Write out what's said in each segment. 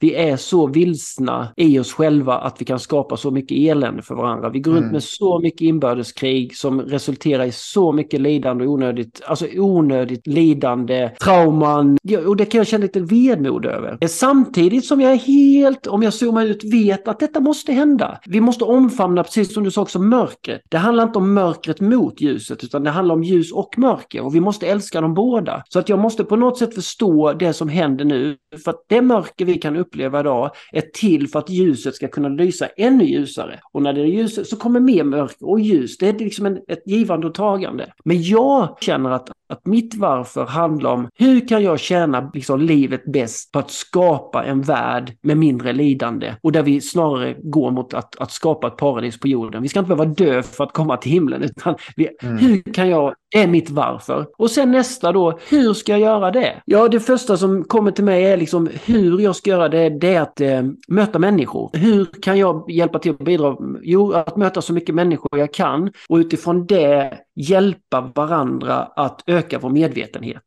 vi är så vilsna i oss själva att vi kan skapa så mycket elände för varandra. Vi går runt Mm. med så mycket inbördeskrig som resulterar i så mycket lidande och onödigt, alltså onödigt lidande, trauman. Och det kan jag känna lite vemod över. Samtidigt som jag är helt, om jag zoomar ut, vet att detta måste hända. Vi måste omfamna, precis som du sa också, mörkret. Det handlar inte om mörkret mot ljuset, utan det handlar om ljus och mörker. Och vi måste älska dem båda. Så att jag måste på något sätt förstå det som händer nu. För att det mörker vi kan uppleva uppleva idag är till för att ljuset ska kunna lysa ännu ljusare. Och när det är ljus så kommer mer mörker och ljus. Det är liksom en, ett givande och tagande. Men jag känner att, att mitt varför handlar om hur kan jag tjäna liksom livet bäst på att skapa en värld med mindre lidande och där vi snarare går mot att, att skapa ett paradis på jorden. Vi ska inte behöva dö för att komma till himlen utan vi, Mm. hur kan jag, det är mitt varför. Och sen nästa då, hur ska jag göra det? Ja, det första som kommer till mig är liksom hur jag ska göra det, det är att eh, möta människor. Hur kan jag hjälpa till att bidra? Jo, att möta så mycket människor jag kan och utifrån det hjälpa varandra att öka vår medvetenhet.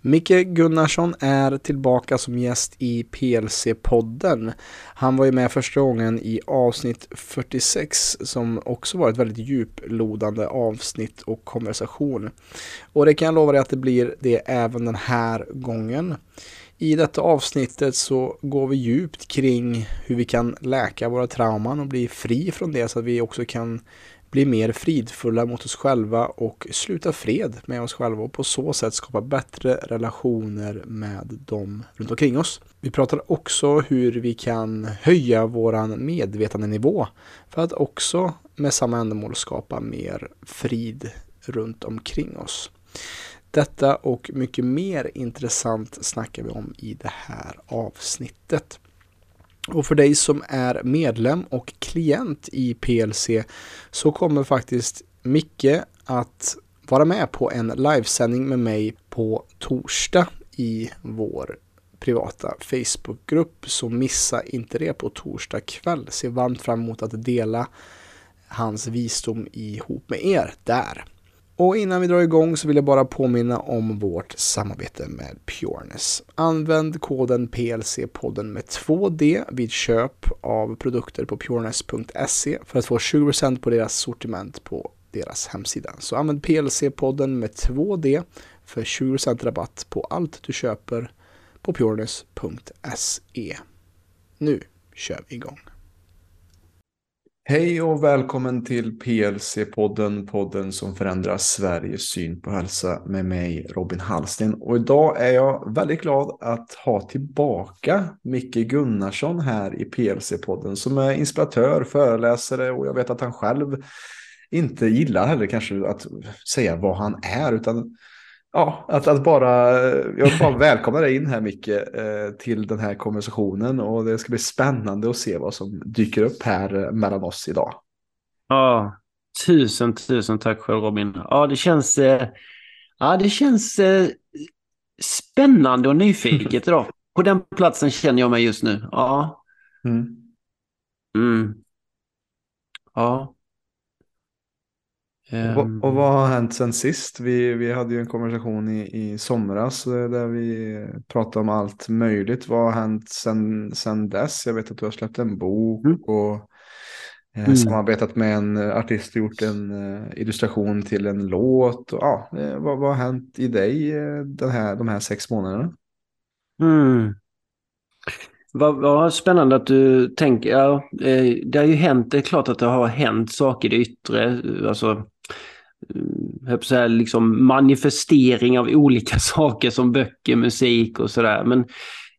Micke Gunnarsson är tillbaka som gäst i PLC-podden. Han var ju med första gången i avsnitt 46 som också var ett väldigt djuplodande avsnitt och konversation. Och det kan jag lova dig att det blir det även den här gången. I detta avsnittet så går vi djupt kring hur vi kan läka våra trauman och bli fri från det så att vi också kan bli mer fridfulla mot oss själva och sluta fred med oss själva och på så sätt skapa bättre relationer med dem runt omkring oss. Vi pratar också hur vi kan höja våran medvetandenivå för att också med samma ändamål skapa mer frid runt omkring oss. Detta och mycket mer intressant snackar vi om i det här avsnittet. Och för dig som är medlem och klient i PLC så kommer faktiskt Micke att vara med på en livesändning med mig på torsdag i vår privata Facebookgrupp. Så missa inte det på torsdag kväll. Se varmt fram emot att dela hans visdom ihop med er där. Och innan vi drar igång så vill jag bara påminna om vårt samarbete med Pureness. Använd koden PLC-podden med 2D vid köp av produkter på pureness.se för att få 20% på deras sortiment på deras hemsida. Så använd PLC-podden med 2D för 20% rabatt på allt du köper på pureness.se. Nu kör vi igång. Hej och välkommen till PLC-podden, podden som förändrar Sveriges syn på hälsa med mig Robin Hallsten. Och idag är jag väldigt glad att ha tillbaka Micke Gunnarsson här i PLC-podden som är inspiratör, föreläsare och jag vet att han själv inte gillar heller kanske att säga vad han är utan Ja, att, att bara, jag vill bara välkomna dig in här Micke eh, till den här konversationen och det ska bli spännande att se vad som dyker upp här eh, mellan oss idag. Ja, tusen, tusen tack själv Robin. Ja, det känns, eh, ja, det känns eh, spännande och nyfiket idag. På den platsen känner jag mig just nu. Ja. Mm. Mm. Ja. Och, Ehm, vad- och vad har hänt sen sist? Vi, vi hade ju en konversation i, i somras eh, där vi pratade om allt möjligt. Vad har hänt sen, sen dess? Jag vet att du har släppt en bok Mm. och eh, Mm. samarbetat med en artist och gjort en eh, illustration till en låt. Och, ja, eh, vad, vad har hänt i dig eh, den här, de här sex månaderna? Mm. Vad, vad spännande att du tänker. Ja, eh, det har ju hänt, det är klart att det har hänt saker i det yttre. Alltså, eh, jag säga, liksom manifestering av olika saker som böcker, musik och sådär. Men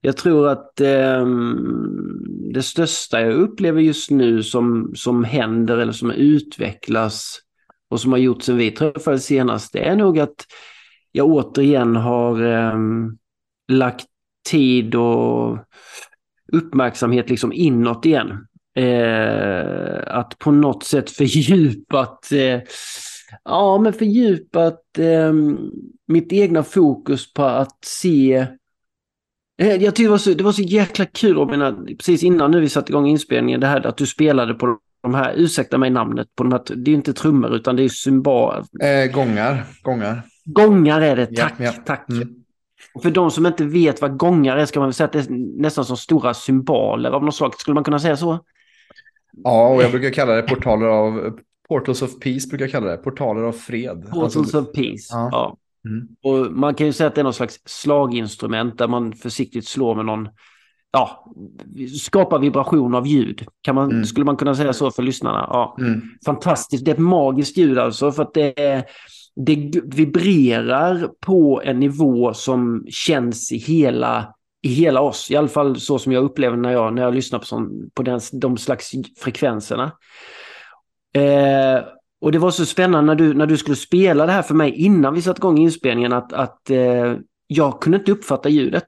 jag tror att eh, det största jag upplever just nu som, som händer eller som utvecklas och som har gjorts sen vi träffades senast, det är nog att jag återigen har eh, lagt tid och uppmärksamhet liksom inåt igen. Eh, att på något sätt fördjupat, eh, ja men fördjupat eh, mitt egna fokus på att se Eh, jag tyckte det var, så, det var så jäkla kul Robin, att precis innan nu vi satte igång inspelningen, det här att du spelade på de här, ursäkta mig namnet, på de här, det är inte trummor utan det är symbol, Eh, gångar, gångar. gångar är det, Ja, tack, ja. tack. Mm. För de som inte vet vad gångar är ska man väl säga att det är nästan som stora symboler av något slag. Skulle man kunna säga så? Ja, och jag brukar kalla det portaler av Portals of Peace brukar jag kalla det. Portaler av fred. Portals alltså, of Peace, ja. ja. Mm. Och man kan ju säga att det är någon slags slaginstrument där man försiktigt slår med någon, ja, skapar vibration av ljud. Kan man, mm. Skulle man kunna säga så för lyssnarna? Ja. Mm. Fantastiskt, det är ett magiskt ljud alltså för att det är det vibrerar på en nivå som känns i hela, i hela oss. I alla fall så som jag upplever när jag, när jag lyssnar på, sån, på den, de slags frekvenserna. Eh, och det var så spännande när du, när du skulle spela det här för mig innan vi satte igång inspelningen att, att eh, jag kunde inte uppfatta ljudet.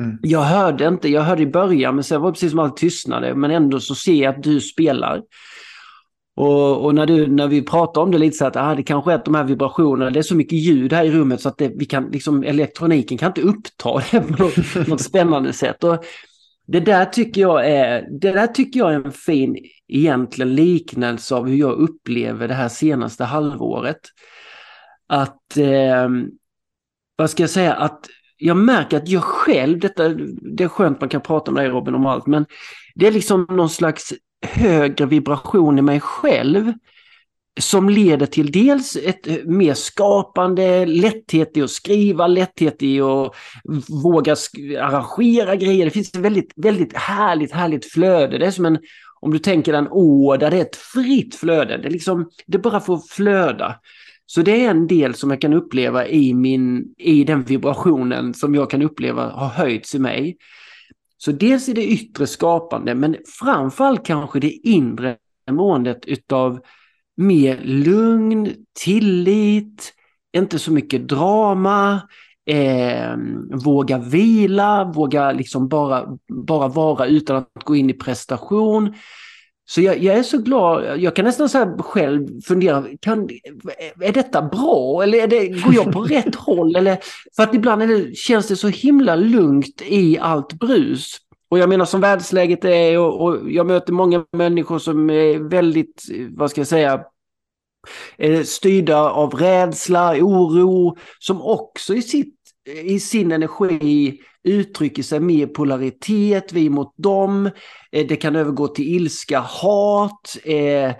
Mm. Jag hörde inte, jag hörde i början men sen var det precis som allt tystnade men ändå så ser jag att du spelar. Och, och, när, du, när vi pratar om det lite så att ah, det kanske är att de här vibrationerna, det är så mycket ljud här i rummet så att det, vi kan, liksom, elektroniken kan inte uppta det på något, något spännande sätt. Och det där tycker jag är, det där tycker jag är en fin egentligen liknelse av hur jag upplever det här senaste halvåret. Att, eh, vad ska jag säga, att jag märker att jag själv, detta, det är skönt man kan prata med dig Robin om allt, men det är liksom någon slags högre vibration i mig själv som leder till dels ett eh, mer skapande, lätthet i att skriva, lätthet i att våga arrangera grejer. Det finns ett väldigt, väldigt härligt, härligt flöde. Det är som en, om du tänker en å där det är ett fritt flöde. Det, liksom, det bara får flöda. Så det är en del som jag kan uppleva i, min, i den vibrationen som jag kan uppleva har höjts i mig. Så dels är det yttre skapande men framförallt kanske det inre måendet utav mer lugn, tillit, inte så mycket drama, eh, våga vila, våga liksom bara, bara vara utan att gå in i prestation. Så jag, jag, är så glad, jag kan nästan så själv fundera, kan, är detta bra eller är det, går jag på rätt håll? Eller, för att ibland det, känns det så himla lugnt i allt brus. Och jag menar som världsläget är och, och, jag möter många människor som är väldigt, vad ska jag säga, styrda av rädsla, oro, som också i, sitt, i sin energi uttrycker sig mer polaritet, vi mot dem. Eh, det kan övergå till ilska, hat. Eh,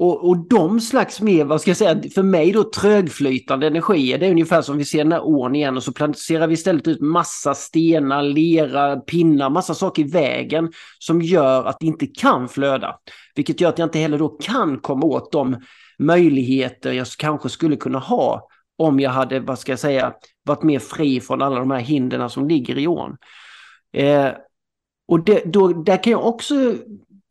och, och de slags mer, vad ska jag säga, för mig då trögflytande energier, det är ungefär som vi ser den här ån igen och så placerar vi istället ut massa stenar, lera, pinnar, massa saker i vägen som gör att det inte kan flöda. Vilket gör att jag inte heller då kan komma åt de möjligheter jag kanske skulle kunna ha om jag hade, vad ska jag säga, varit mer fri från alla de här hindren som ligger i ån. Eh, och det, då, där kan jag också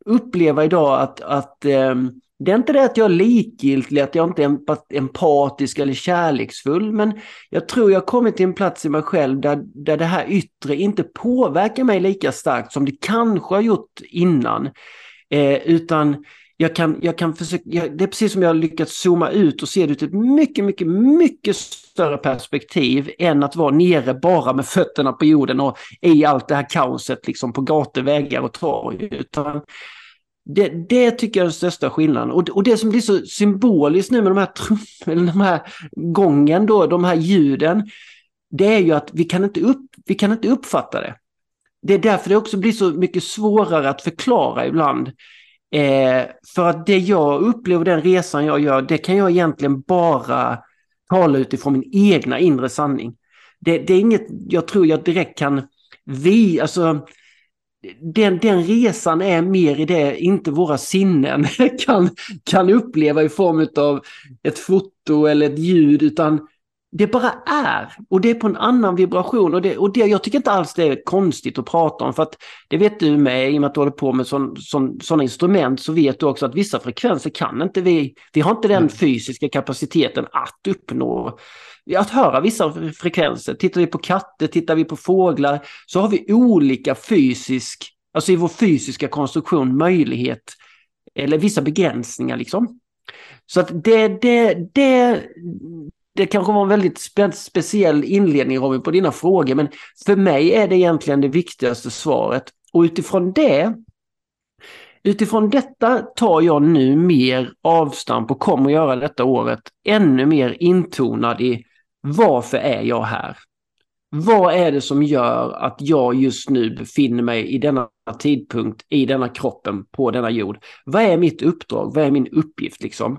uppleva idag att, att eh, det är inte det att jag är likgiltig, att jag inte är empatisk eller kärleksfull, men jag tror jag kommit till en plats i mig själv där, där det här yttre inte påverkar mig lika starkt som det kanske har gjort innan. Eh, utan jag kan, jag kan försöka, jag, det är precis som jag har lyckats zooma ut och se det ut ett mycket, mycket, mycket större perspektiv än att vara nere bara med fötterna på jorden och i allt det här kaoset liksom på gator, vägar och torg. Utan det, det tycker jag är den största skillnaden. Och, och det som blir så symboliskt nu med de här trummorna, de här gången då, de här ljuden, det är ju att vi kan inte, upp, vi kan inte uppfatta det. Det är därför det också blir så mycket svårare att förklara ibland. Eh, för att det jag upplever, den resan jag gör, det kan jag egentligen bara tala utifrån min egna inre sanning. Det, det är inget jag tror jag direkt kan vi, alltså den, den resan är mer i det inte våra sinnen kan, kan uppleva i form av ett foto eller ett ljud utan det bara är och det är på en annan vibration och, det, och det, jag tycker inte alls det är konstigt att prata om för att det vet du med i och med att du håller på med sådana instrument så vet du också att vissa frekvenser kan inte vi, vi har inte den fysiska kapaciteten att uppnå, att höra vissa frekvenser. Tittar vi på katter, tittar vi på fåglar så har vi olika fysisk, alltså i vår fysiska konstruktion möjlighet eller vissa begränsningar liksom. Så att det, det, det, det kanske var en väldigt spe speciell inledning Robin på dina frågor men för mig är det egentligen det viktigaste svaret. Och utifrån det Utifrån detta tar jag nu mer avstamp och kommer göra detta året ännu mer intonad i varför är jag här? vad är det som gör att jag just nu befinner mig i denna tidpunkt, i denna kroppen, på denna jord? Vad är mitt uppdrag? Vad är min uppgift liksom?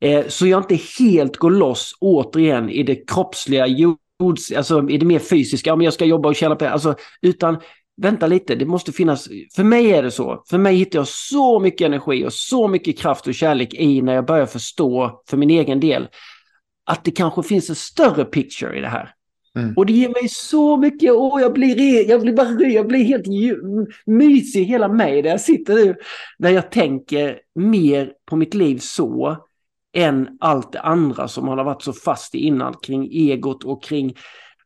Eh, så jag inte helt går loss återigen i det kroppsliga, jords, alltså i det mer fysiska, om jag ska jobba och tjäna pengar, alltså, utan vänta lite, det måste finnas, för mig är det så, för mig hittar jag så mycket energi och så mycket kraft och kärlek i när jag börjar förstå för min egen del att det kanske finns en större picture i det här. Mm. Och det ger mig så mycket, åh jag blir, jag blir bara jag blir helt mysig hela mig där jag sitter nu. När jag tänker mer på mitt liv så än allt det andra som man har varit så fast i innan kring egot och kring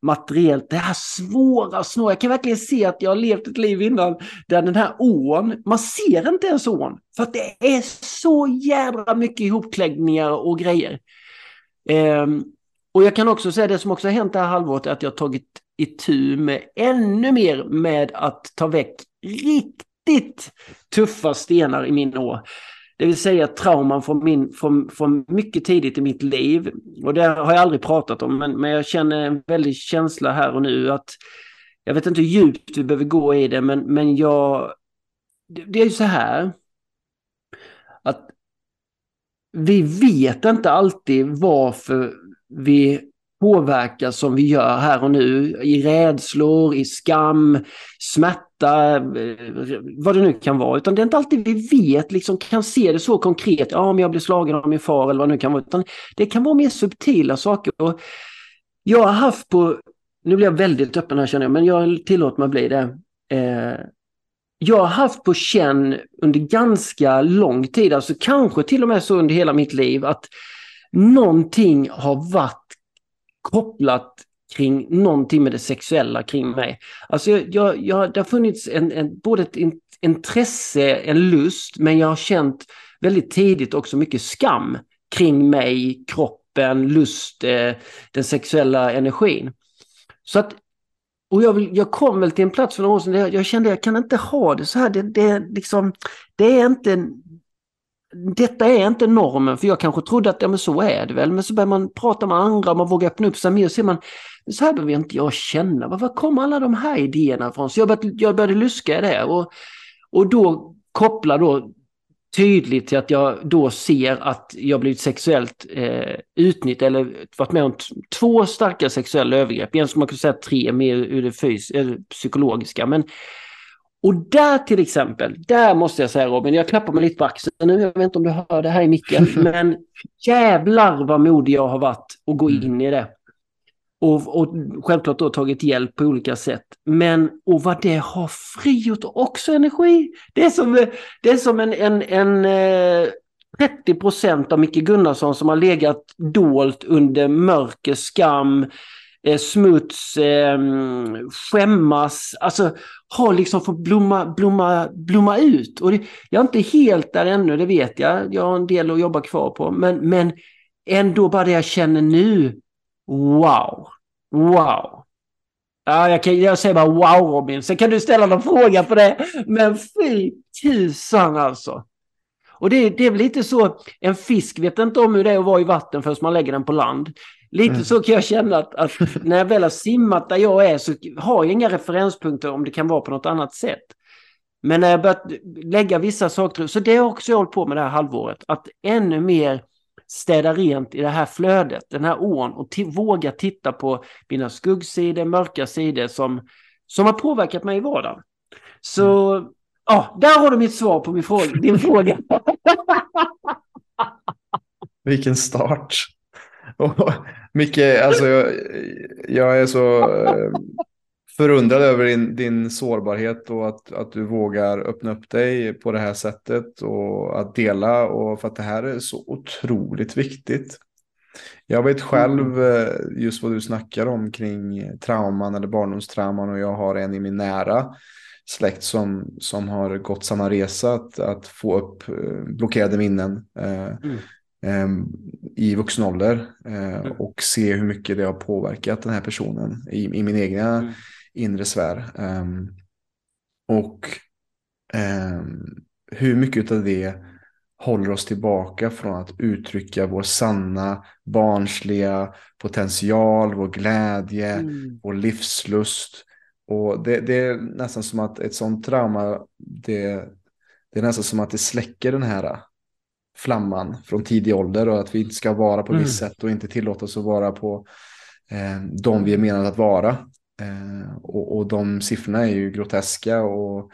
materiellt. Det här svåra, snåra. Jag kan verkligen se att jag har levt ett liv innan där den här ån, man ser inte ens ån. För att det är så jävla mycket ihopkläggningar och grejer. Um, och jag kan också säga det som också har hänt det här halvåret är att jag har tagit itu med ännu mer med att ta väck riktigt tuffa stenar i min å. Det vill säga trauman från, min, från, från mycket tidigt i mitt liv. Och det har jag aldrig pratat om, men, men jag känner en väldig känsla här och nu att jag vet inte hur djupt vi behöver gå i det, men, men jag... Det, det är ju så här att vi vet inte alltid varför vi påverkas som vi gör här och nu i rädslor, i skam, smärta, eh, vad det nu kan vara. Utan det är inte alltid vi vet, liksom kan se det så konkret, ja om jag blir slagen av min far eller vad det nu kan vara. Utan det kan vara mer subtila saker. Och jag har haft på, nu blir jag väldigt öppen här känner jag, men jag tillåter mig att bli det. Eh, jag har haft på känn under ganska lång tid, alltså kanske till och med så under hela mitt liv, att någonting har varit kopplat kring någonting med det sexuella kring mig. Alltså jag, jag, jag, det har funnits en, en, både ett intresse, en lust, men jag har känt väldigt tidigt också mycket skam kring mig, kroppen, lust, eh, den sexuella energin. Så att, och jag, vill, jag kom väl till en plats för några år sedan där jag, jag kände att jag kan inte ha det så här. Det, det, liksom, det är inte detta är inte normen, för jag kanske trodde att ja, men så är det väl. Men så börjar man prata med andra, man vågar öppna upp sig mer och ser man, så här behöver inte jag känna. Var, var kommer alla de här idéerna ifrån? Så jag började, jag började luska i det. Och, och då koppla då tydligt till att jag då ser att jag blivit sexuellt eh, utnyttjad eller varit med om två starka sexuella övergrepp. Egentligen skulle man kunna säga tre mer ur det fys eller psykologiska. Men och där till exempel, där måste jag säga Robin, jag klappar mig lite på axeln nu, jag vet inte om du hör det här i micken, men jävlar vad modig jag har varit att gå in i det. Och, och självklart då tagit hjälp på olika sätt. Men och vad det har frigjort också energi. Det är som, det är som en, en, en eh, 30 procent av Micke Gunnarsson som har legat dolt under mörker, skam, eh, smuts, eh, skämmas, alltså har liksom fått blomma, blomma, blomma ut. Och det, jag är inte helt där ännu, det vet jag. Jag har en del att jobba kvar på. Men, men ändå bara det jag känner nu, wow, wow. Ja, jag, kan, jag säger bara wow Robin, sen kan du ställa någon fråga på det. Men fy tusan alltså. Och det, det är väl lite så, en fisk vet inte om hur det är att vara i vatten förrän man lägger den på land. Lite mm. så kan jag känna att, att, när jag väl har simmat där jag är så har jag inga referenspunkter om det kan vara på något annat sätt. Men när jag börjat lägga vissa saker, så det har också jag hållit på med det här halvåret, att ännu mer städa rent i det här flödet, den här ån och våga titta på mina skuggsidor, mörka sidor som, som har påverkat mig i vardagen. Så mm. ja, där har du mitt svar på min fråga, din fråga. Vilken start. Micke, alltså jag, jag är så eh, förundrad över din, din sårbarhet och att, att du vågar öppna upp dig på det här sättet och att dela och för att det här är så otroligt viktigt. Jag vet själv mm. eh, just vad du snackar om kring trauman eller barndomstrauman och jag har en i min nära släkt som, som har gått samma resa att, att få upp eh, blockerade minnen. Mm. Ehm, i vuxen ålder eh, mm. och se hur mycket det har påverkat den här personen i, i min egna mm. inre sfär. Um, och um, hur mycket av det håller oss tillbaka från att uttrycka vår sanna, barnsliga potential, vår glädje, mm. vår livslust. Och det, det, är nästan som att ett sånt trauma, det, det är nästan som att det släcker den här flamman från tidig ålder och att vi inte ska vara på ett mm. visst sätt och inte tillåta oss att vara på eh, de vi är menade att vara. Eh, och, och de siffrorna är ju groteska och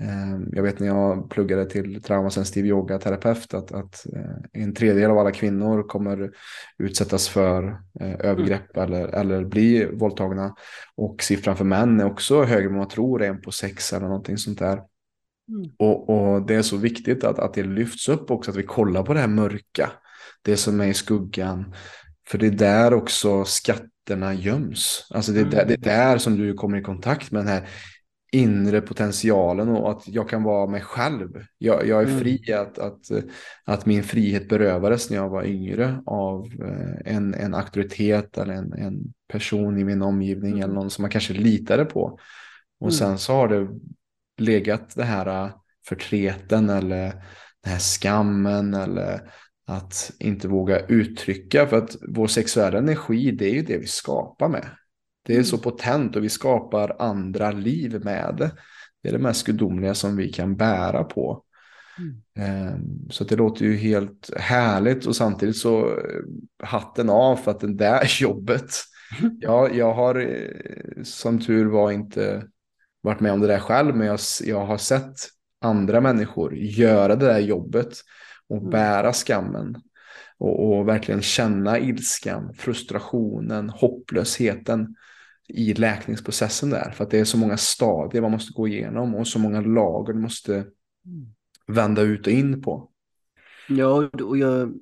eh, jag vet när jag pluggade till traumasensitiv yogaterapeut att, att eh, en tredjedel av alla kvinnor kommer utsättas för eh, övergrepp mm. eller, eller bli våldtagna. Och siffran för män är också högre än man tror, en på sex eller någonting sånt där. Mm. Och, och, det är så viktigt att, att det lyfts upp också, att vi kollar på det här mörka. Det som är i skuggan. För det är där också skatterna göms. Alltså det är, där, det är där som du kommer i kontakt med den här inre potentialen och att jag kan vara mig själv. Jag, jag är mm. fri att, att, att min frihet berövades när jag var yngre av eh, en, en auktoritet eller en, en person i min omgivning mm. eller någon som man kanske litade på. Och mm. sen så har det legat det här äh, förtreten eller den här skammen eller att inte våga uttrycka. För att vår sexuella energi, det är ju det vi skapar med. Det är mm. så potent och vi skapar andra liv med det. Det är det mest gudomliga som vi kan bära på. Mm. Ehm, så det låter ju helt härligt och samtidigt så eh, hatten av för att det där jobbet. Ja, jag har eh, som tur var inte varit med om det där själv, men jag, jag har sett andra människor göra det där jobbet och mm. bära skammen. Och, och, verkligen känna ilskan, frustrationen, hopplösheten i läkningsprocessen där. För att det är så många stadier man måste gå igenom och så många lager du måste mm. vända ut och in på. Ja, och jag,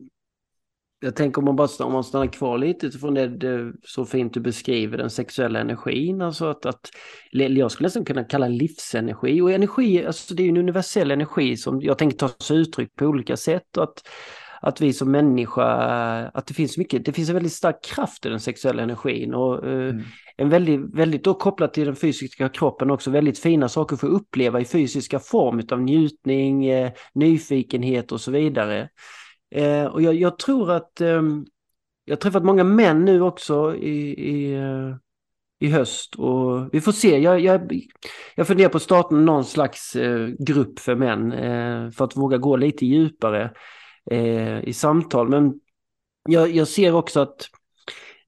jag tänker om man bara om man stannar kvar lite utifrån det, det så fint du beskriver den sexuella energin. Alltså att, att, jag skulle nästan kunna kalla livsenergi. Och energi, alltså det är en universell energi som jag tänker ta sig uttryck på olika sätt. Och att, att vi som människa, att det finns mycket, det finns en väldigt stark kraft i den sexuella energin. Och, eh, mm. En väldigt, väldigt då kopplat till den fysiska kroppen också, väldigt fina saker för att uppleva i fysiska form av njutning, eh, nyfikenhet och så vidare. Eh, och jag, jag, tror att eh, jag har träffat många män nu också i, i, eh, i höst och vi får se. Jag, jag, jag funderar på att starta någon slags eh, grupp för män eh, för att våga gå lite djupare eh, i samtal. Men jag, jag ser också att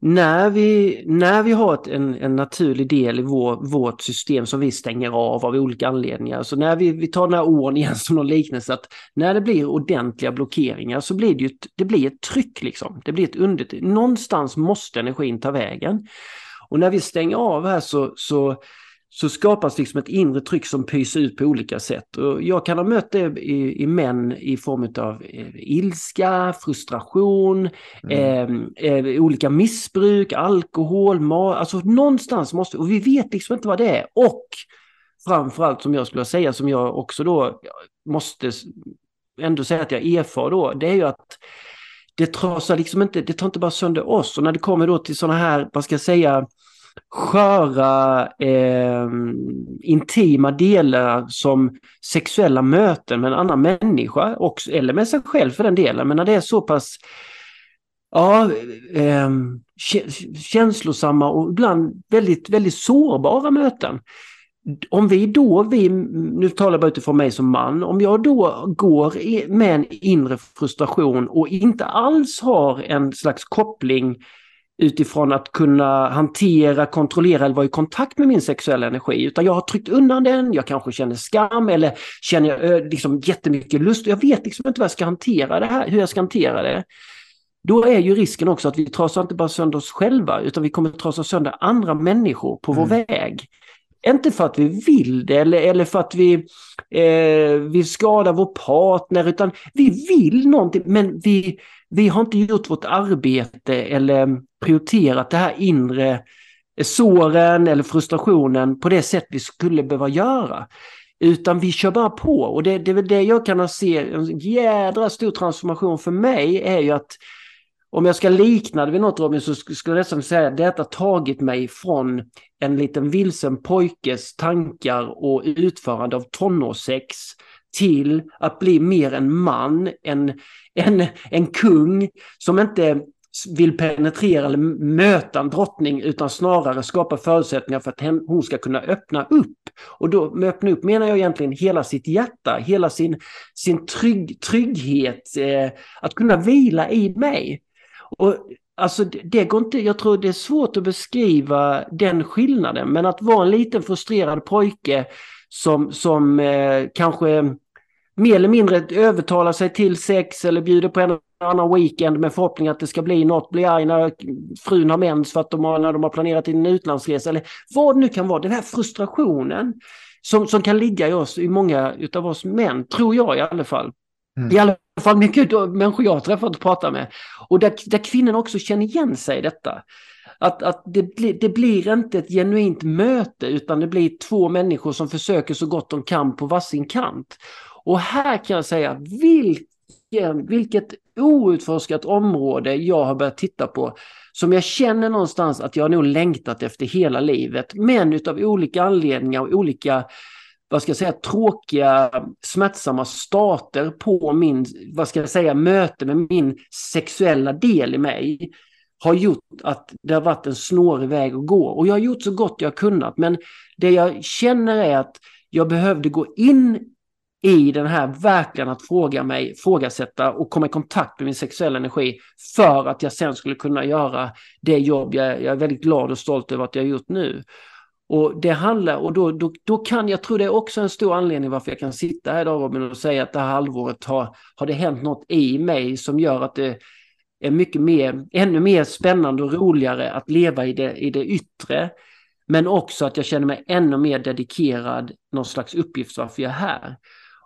när vi, när vi har ett, en, en naturlig del i vår, vårt system som vi stänger av av olika anledningar, så när vi, vi tar den här ån igen som någon liknelse, att när det blir ordentliga blockeringar så blir det ju ett, det blir ett tryck liksom. Det blir ett under, någonstans måste energin ta vägen. Och när vi stänger av här så, så så skapas liksom ett inre tryck som pyser ut på olika sätt. Och jag kan ha mött det i, i män i form av eh, ilska, frustration, mm. eh, eh, olika missbruk, alkohol, ma alltså någonstans måste, och vi vet liksom inte vad det är. Och framförallt som jag skulle säga, som jag också då måste ändå säga att jag erfar då, det är ju att det trasar liksom inte, det tar inte bara sönder oss. Och när det kommer då till sådana här, vad ska jag säga, sköra eh, intima delar som sexuella möten med en annan människa, också, eller med sig själv för den delen. Men när det är så pass ja, eh, känslosamma och ibland väldigt, väldigt sårbara möten. Om vi då, vi, nu talar jag bara utifrån mig som man, om jag då går med en inre frustration och inte alls har en slags koppling utifrån att kunna hantera, kontrollera eller vara i kontakt med min sexuella energi. Utan jag har tryckt undan den, jag kanske känner skam eller känner liksom jättemycket lust. Jag vet liksom inte vad jag ska hantera det här, hur jag ska hantera det. Då är ju risken också att vi trasar inte bara sönder oss själva utan vi kommer trasa sönder andra människor på mm. vår väg. Inte för att vi vill det eller, eller för att vi eh, vill skada vår partner utan vi vill någonting men vi, vi har inte gjort vårt arbete eller prioriterat det här inre såren eller frustrationen på det sätt vi skulle behöva göra. Utan vi kör bara på och det, det är väl det jag kan se, en jädra stor transformation för mig är ju att om jag ska likna det vid något Robin så skulle jag nästan säga att detta tagit mig från en liten vilsen pojkes tankar och utförande av tonårssex till att bli mer en man, en, en, en kung som inte vill penetrera eller möta en drottning utan snarare skapa förutsättningar för att hon ska kunna öppna upp. Och då med öppna upp menar jag egentligen hela sitt hjärta, hela sin, sin trygg, trygghet, eh, att kunna vila i mig. Och Alltså det går inte, jag tror det är svårt att beskriva den skillnaden, men att vara en liten frustrerad pojke som, som eh, kanske mer eller mindre övertalar sig till sex eller bjuder på en annan weekend med förhoppning att det ska bli något, bli arg när frun har mens för att de har, när de har planerat en utlandsresa eller vad det nu kan vara. Den här frustrationen som, som kan ligga i oss, i många utav oss män, tror jag i alla fall. Mm. I alla fall mycket människor jag har träffat och pratat med. Och där, där kvinnorna också känner igen sig i detta. Att, att det, bli, det blir inte ett genuint möte utan det blir två människor som försöker så gott de kan på varsin kant. Och här kan jag säga vilken, vilket outforskat område jag har börjat titta på som jag känner någonstans att jag nog längtat efter hela livet. Men utav olika anledningar och olika vad ska jag säga, tråkiga, smärtsamma starter på min, vad ska jag säga, möte med min sexuella del i mig har gjort att det har varit en snårig väg att gå. Och jag har gjort så gott jag kunnat, men det jag känner är att jag behövde gå in i den här verkligen att fråga mig, frågasätta och komma i kontakt med min sexuella energi för att jag sen skulle kunna göra det jobb jag, jag är väldigt glad och stolt över att jag har gjort nu. Och det handlar, och då, då, då kan jag tror det är också en stor anledning varför jag kan sitta här idag Robin och säga att det här halvåret har, har det hänt något i mig som gör att det är mycket mer, ännu mer spännande och roligare att leva i det, i det yttre. Men också att jag känner mig ännu mer dedikerad någon slags uppgift varför jag är här.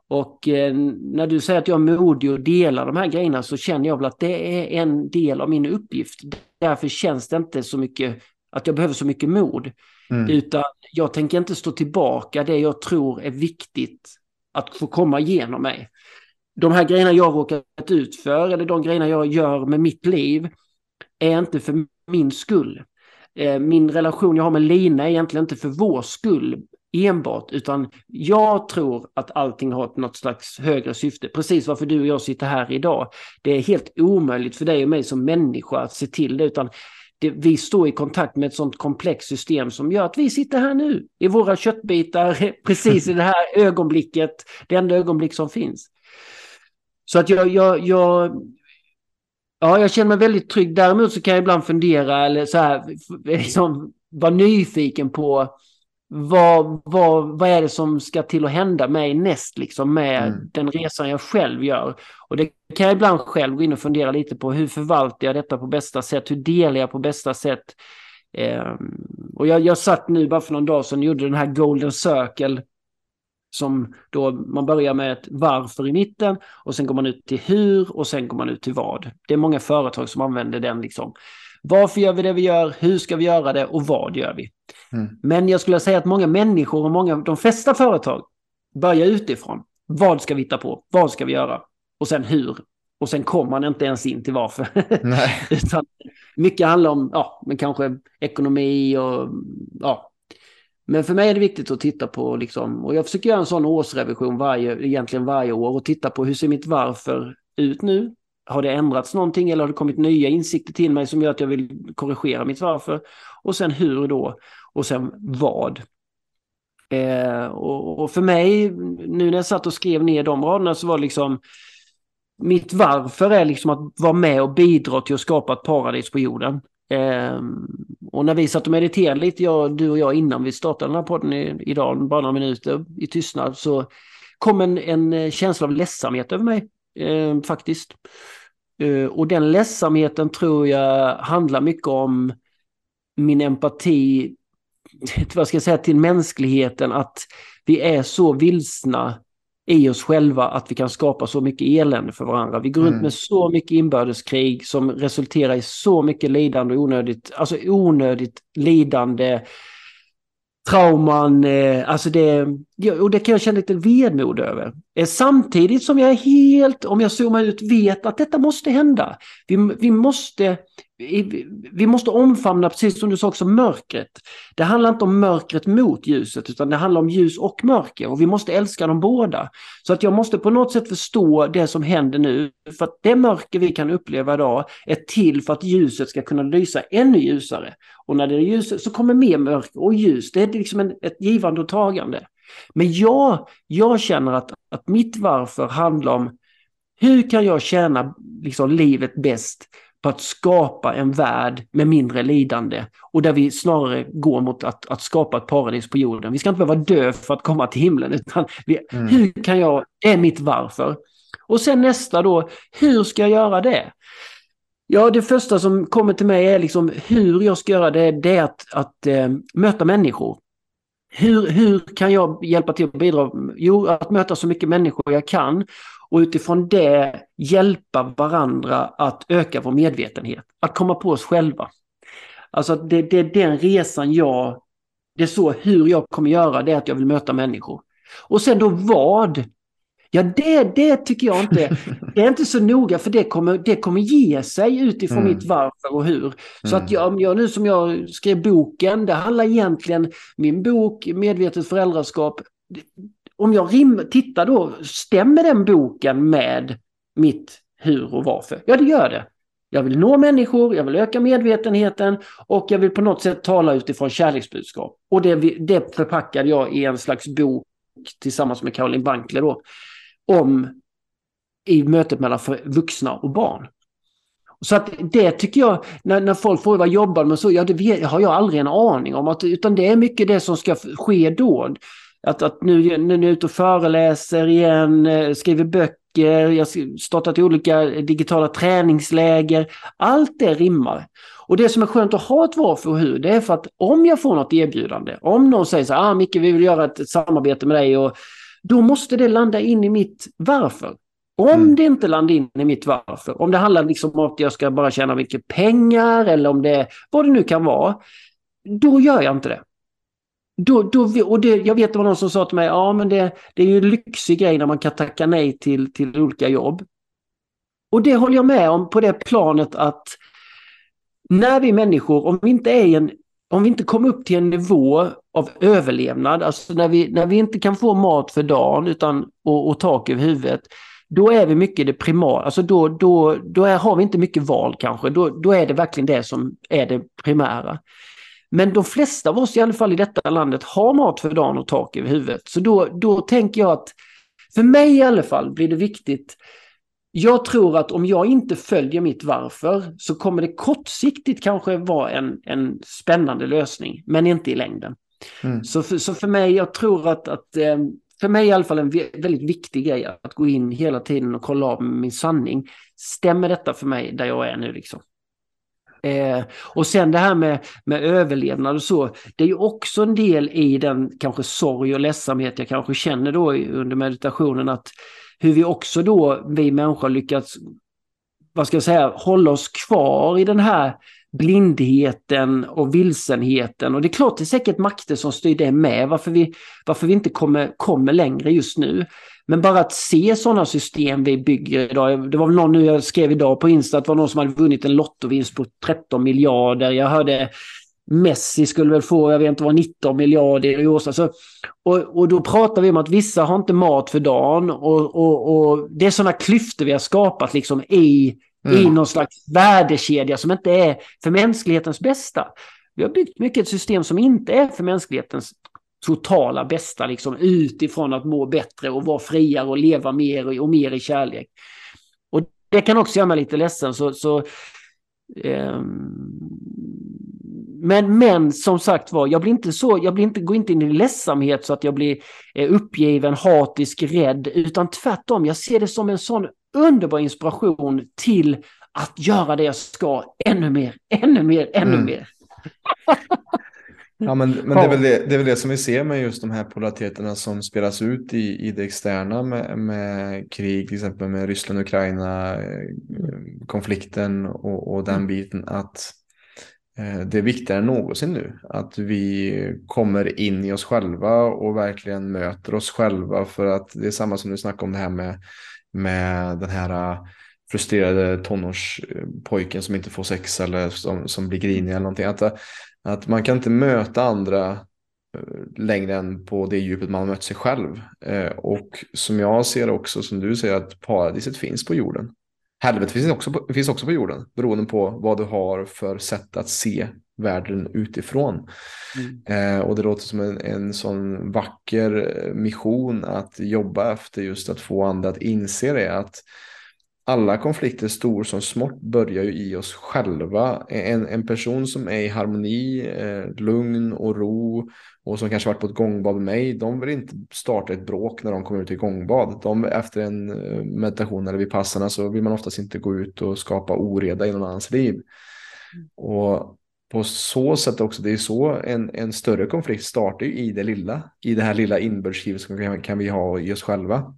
Och eh, när du säger att jag är modig och delar de här grejerna så känner jag väl att det är en del av min uppgift. Därför känns det inte så mycket att jag behöver så mycket mod. Mm. Utan jag tänker inte stå tillbaka det jag tror är viktigt att få komma igenom mig. De här grejerna jag råkat ut för eller de grejerna jag gör med mitt liv är inte för min skull. Eh, min relation jag har med Lina är egentligen inte för vår skull enbart, utan jag tror att allting har något slags högre syfte. Precis varför du och jag sitter här idag. Det är helt omöjligt för dig och mig som människa att se till det, utan det, vi står i kontakt med ett sånt komplext system som gör att vi sitter här nu i våra köttbitar precis i det här ögonblicket, det enda ögonblick som finns. Så att jag, jag, jag, ja, jag känner mig väldigt trygg. Däremot så kan jag ibland fundera eller så här, liksom, vara nyfiken på vad, vad, vad är det som ska till att hända mig näst liksom med mm. den resan jag själv gör. Och det kan jag ibland själv gå in och fundera lite på. Hur förvaltar jag detta på bästa sätt? Hur delar jag på bästa sätt? Eh, och jag, jag satt nu bara för någon dag sedan och gjorde den här Golden Circle. Som då man börjar med ett varför i mitten och sen går man ut till hur och sen går man ut till vad. Det är många företag som använder den liksom. Varför gör vi det vi gör? Hur ska vi göra det? Och vad gör vi? Mm. Men jag skulle säga att många människor och många, de flesta företag börjar utifrån. Vad ska vi hitta på? Vad ska vi göra? Och sen hur? Och sen kommer man inte ens in till varför. Utan mycket handlar om, ja, men kanske ekonomi och ja. Men för mig är det viktigt att titta på liksom, och jag försöker göra en sån årsrevision varje, egentligen varje år och titta på hur ser mitt varför ut nu? Har det ändrats någonting eller har det kommit nya insikter till mig som gör att jag vill korrigera mitt varför? Och sen hur då? Och sen vad? Eh, och, och, för mig, nu när jag satt och skrev ner de raderna så var det liksom mitt varför är liksom att vara med och bidra till att skapa ett paradis på jorden. Eh, och när vi satt och mediterade lite, jag, du och jag, innan vi startade den här podden i, idag, bara några minuter i tystnad, så kom en, en känsla av ledsamhet över mig, eh, faktiskt. Eh, och den ledsamheten tror jag handlar mycket om min empati vad ska jag säga, till mänskligheten. Att vi är så vilsna i oss själva att vi kan skapa så mycket elände för varandra. Vi går mm. runt med så mycket inbördeskrig som resulterar i så mycket lidande och onödigt, alltså onödigt lidande trauman, eh, alltså det, och det kan jag känna lite vedmod över. Eh, samtidigt som jag är helt, om jag zoomar ut, vet att detta måste hända. Vi, vi måste vi måste omfamna, precis som du sa också, mörkret. Det handlar inte om mörkret mot ljuset, utan det handlar om ljus och mörker. Och vi måste älska dem båda. Så att jag måste på något sätt förstå det som händer nu. För att det mörker vi kan uppleva idag är till för att ljuset ska kunna lysa ännu ljusare. Och när det är ljus så kommer mer mörker och ljus. Det är liksom en, ett givande och tagande. Men jag, jag känner att, att mitt varför handlar om hur kan jag tjäna liksom, livet bäst på att skapa en värld med mindre lidande och där vi snarare går mot att, att skapa ett paradis på jorden. Vi ska inte behöva dö för att komma till himlen utan vi, mm. hur kan jag, det är mitt varför. Och sen nästa då, hur ska jag göra det? Ja, det första som kommer till mig är liksom hur jag ska göra det, det är att, att äh, möta människor. Hur, hur kan jag hjälpa till att bidra? Jo, att möta så mycket människor jag kan och utifrån det hjälpa varandra att öka vår medvetenhet, att komma på oss själva. Alltså det, det är den resan jag, det är så hur jag kommer göra det är att jag vill möta människor. Och sen då vad? Ja det, det tycker jag inte, det är inte så noga för det kommer, det kommer ge sig utifrån mm. mitt varför och hur. Så mm. att jag, jag, nu som jag skrev boken, det handlar egentligen, min bok Medvetet föräldraskap, om jag rim, tittar då, stämmer den boken med mitt hur och varför? Ja, det gör det. Jag vill nå människor, jag vill öka medvetenheten och jag vill på något sätt tala utifrån kärleksbudskap. Och det, det förpackade jag i en slags bok tillsammans med Caroline Bankler då, om i mötet mellan vuxna och barn. Så att det tycker jag, när, när folk frågar vad jobbar med så, ja det har jag aldrig en aning om. Att, utan det är mycket det som ska ske då. Att, att nu, nu är jag ute och föreläser igen, eh, skriver böcker, jag har startat olika digitala träningsläger. Allt det rimmar. Och det som är skönt att ha ett varför och hur, det är för att om jag får något erbjudande, om någon säger så här, ah, Micke vi vill göra ett, ett samarbete med dig och då måste det landa in i mitt varför. Om mm. det inte landar in i mitt varför, om det handlar liksom om att jag ska bara tjäna mycket pengar eller om det, vad det nu kan vara, då gör jag inte det. Då, då, och det, jag vet det var någon som sa till mig, ja men det, det är ju en lyxig grej när man kan tacka nej till, till olika jobb. Och det håller jag med om på det planet att när vi människor, om vi inte är en, om vi inte kommer upp till en nivå av överlevnad, alltså när vi, när vi inte kan få mat för dagen utan, och, och tak över huvudet, då är vi mycket det primära, alltså då, då, då är, har vi inte mycket val kanske, då, då är det verkligen det som är det primära. Men de flesta av oss i alla fall i detta landet har mat för dagen och tak över huvudet. Så då, då tänker jag att för mig i alla fall blir det viktigt. Jag tror att om jag inte följer mitt varför så kommer det kortsiktigt kanske vara en, en spännande lösning, men inte i längden. Mm. Så, för, så för mig, jag tror att, att eh, för mig i alla fall en väldigt viktig grej att gå in hela tiden och kolla av min sanning. Stämmer detta för mig där jag är nu liksom? Eh, och sen det här med, med överlevnad och så, det är ju också en del i den kanske sorg och ledsamhet jag kanske känner då under meditationen att hur vi också då, vi människor lyckats, vad ska jag säga, hålla oss kvar i den här blindheten och vilsenheten. Och det är klart det är säkert makter som styr det med, varför vi, varför vi inte kommer, kommer längre just nu. Men bara att se sådana system vi bygger idag. Det var väl någon nu jag skrev idag på Insta att det var någon som hade vunnit en lottovinst på 13 miljarder. Jag hörde Messi skulle väl få, jag vet inte vad, 19 miljarder i års. Alltså, och, och då pratar vi om att vissa har inte mat för dagen. Och, och, och det är sådana klyftor vi har skapat liksom i, mm. i någon slags värdekedja som inte är för mänsklighetens bästa. Vi har byggt mycket ett system som inte är för mänsklighetens totala bästa liksom utifrån att må bättre och vara friare och leva mer och, mer i kärlek. Och det kan också göra mig lite ledsen så, så eh, men, men som sagt var, jag blir inte så, jag blir inte, går inte in i ledsamhet så att jag blir eh, uppgiven, hatisk, rädd, utan tvärtom, jag ser det som en sån underbar inspiration till att göra det jag ska ännu mer, ännu mer, ännu mm. mer. Ja, men, men det, är väl det, det är väl det som vi ser med just de här polariteterna som spelas ut i, i det externa med, med krig, till exempel med Ryssland, Ukraina, eh, konflikten och, och den mm. biten. Att Eh, det är viktigare än någonsin nu att vi kommer in i oss själva och verkligen möter oss själva för att det är samma som du snackade om det här med, med den här eh, frustrerade tonårspojken som inte får sex eller som, som blir grinig eller någonting. Att, eh, att man kan inte möta andra längre än på det djupet man har mött sig själv. Och som jag ser också, som du säger, att paradiset finns på jorden. Helvetet finns också, på, finns också på jorden, beroende på vad du har för sätt att se världen utifrån. Mm. Eh, och det låter som en, en sån vacker mission att jobba efter just att få andra att inse det. Att alla konflikter, stor som smått, börjar ju i oss själva. En, en person som är i harmoni, eh, lugn och ro och som kanske varit på ett gångbad med mig, de vill inte starta ett bråk när de kommer ut i gångbad. De, efter en eh, meditation eller vid passarna så vill man oftast inte gå ut och skapa oreda i någon annans liv. Och på så sätt också, det är så en, en större konflikt startar i det lilla, i det här lilla inbördeskrivet som kan, kan vi ha i oss själva.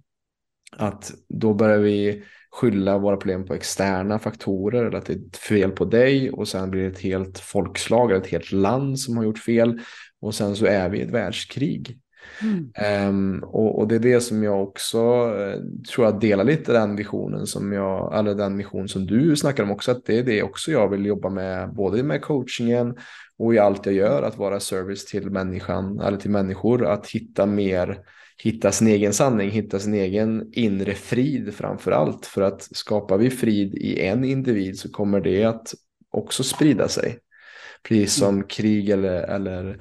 Att då börjar vi skylla våra problem på externa faktorer eller att det är ett fel på dig och sen blir det ett helt folkslag eller ett helt land som har gjort fel och sen så är vi i ett världskrig. Mm. Um, och, och, det är det som jag också uh, tror jag delar lite den visionen som jag, eller den mission som du snackar om också, att det är det också jag vill jobba med, både med coachingen och i allt jag gör, att vara service till människan, eller till människor, att hitta mer hitta sin egen sanning, hitta sin egen inre frid framför allt. För att skapar vi frid i en individ så kommer det att också sprida sig. Precis som mm. krig eller, eller, eh,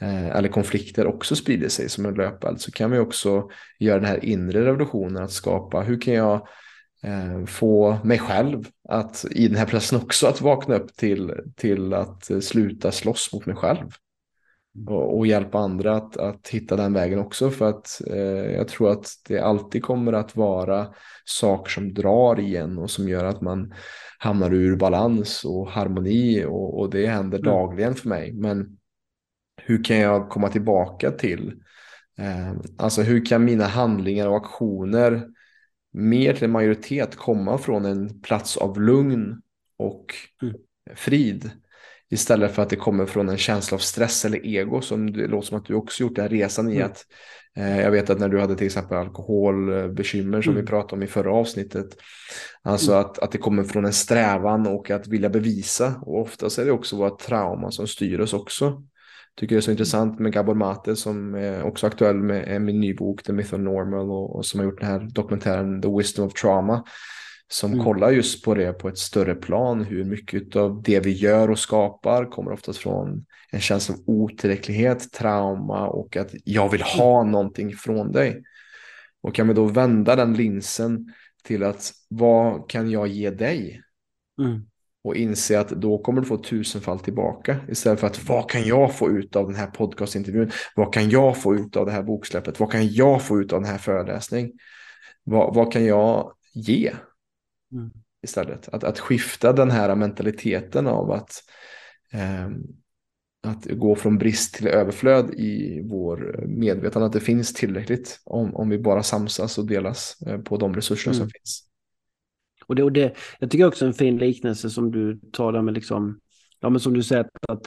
eller konflikter också sprider sig som en löpeld så kan vi också göra den här inre revolutionen att skapa hur kan jag eh, få mig själv att i den här processen också att vakna upp till, till att sluta slåss mot mig själv och, och, hjälpa andra att, att hitta den vägen också. För att eh, jag tror att det alltid kommer att vara saker som drar igen och som gör att man hamnar ur balans och harmoni och, och det händer mm. dagligen för mig. Men hur kan jag komma tillbaka till, eh, alltså hur kan mina handlingar och aktioner mer till en majoritet komma från en plats av lugn och mm. frid Istället för att det kommer från en känsla av stress eller ego som det låter som att du också gjort den här resan i mm. att eh, jag vet att när du hade till exempel alkoholbekymmer som mm. vi pratade om i förra avsnittet. Alltså mm. att, att det kommer från en strävan och att vilja bevisa. Och oftast är det också våra trauma som styr oss också. Tycker det är så intressant med Gabor Mate som är också aktuell med min ny bok The Myth of Normal och, och som har gjort den här dokumentären The Wisdom of Trauma som mm. kollar just på det på ett större plan. Hur mycket av det vi gör och skapar kommer oftast från en känsla av otillräcklighet, trauma och att jag vill ha mm. någonting från dig. Och kan vi då vända den linsen till att vad kan jag ge dig? Mm. Och inse att då kommer du få tusenfall tillbaka. Istället för att vad kan jag få ut av den här podcastintervjun? Vad kan jag få ut av det här boksläppet? Vad kan jag få ut av den här föreläsningen? Vad, vad kan jag ge? Mm. Istället. Att, att skifta den här mentaliteten av att, eh, att gå från brist till överflöd i vår medvetande. Att det finns tillräckligt om, om vi bara samsas och delas eh, på de resurserna mm. som finns. Och det, och det, jag tycker också en fin liknelse som du tar där med liksom ja, men som du säger, att,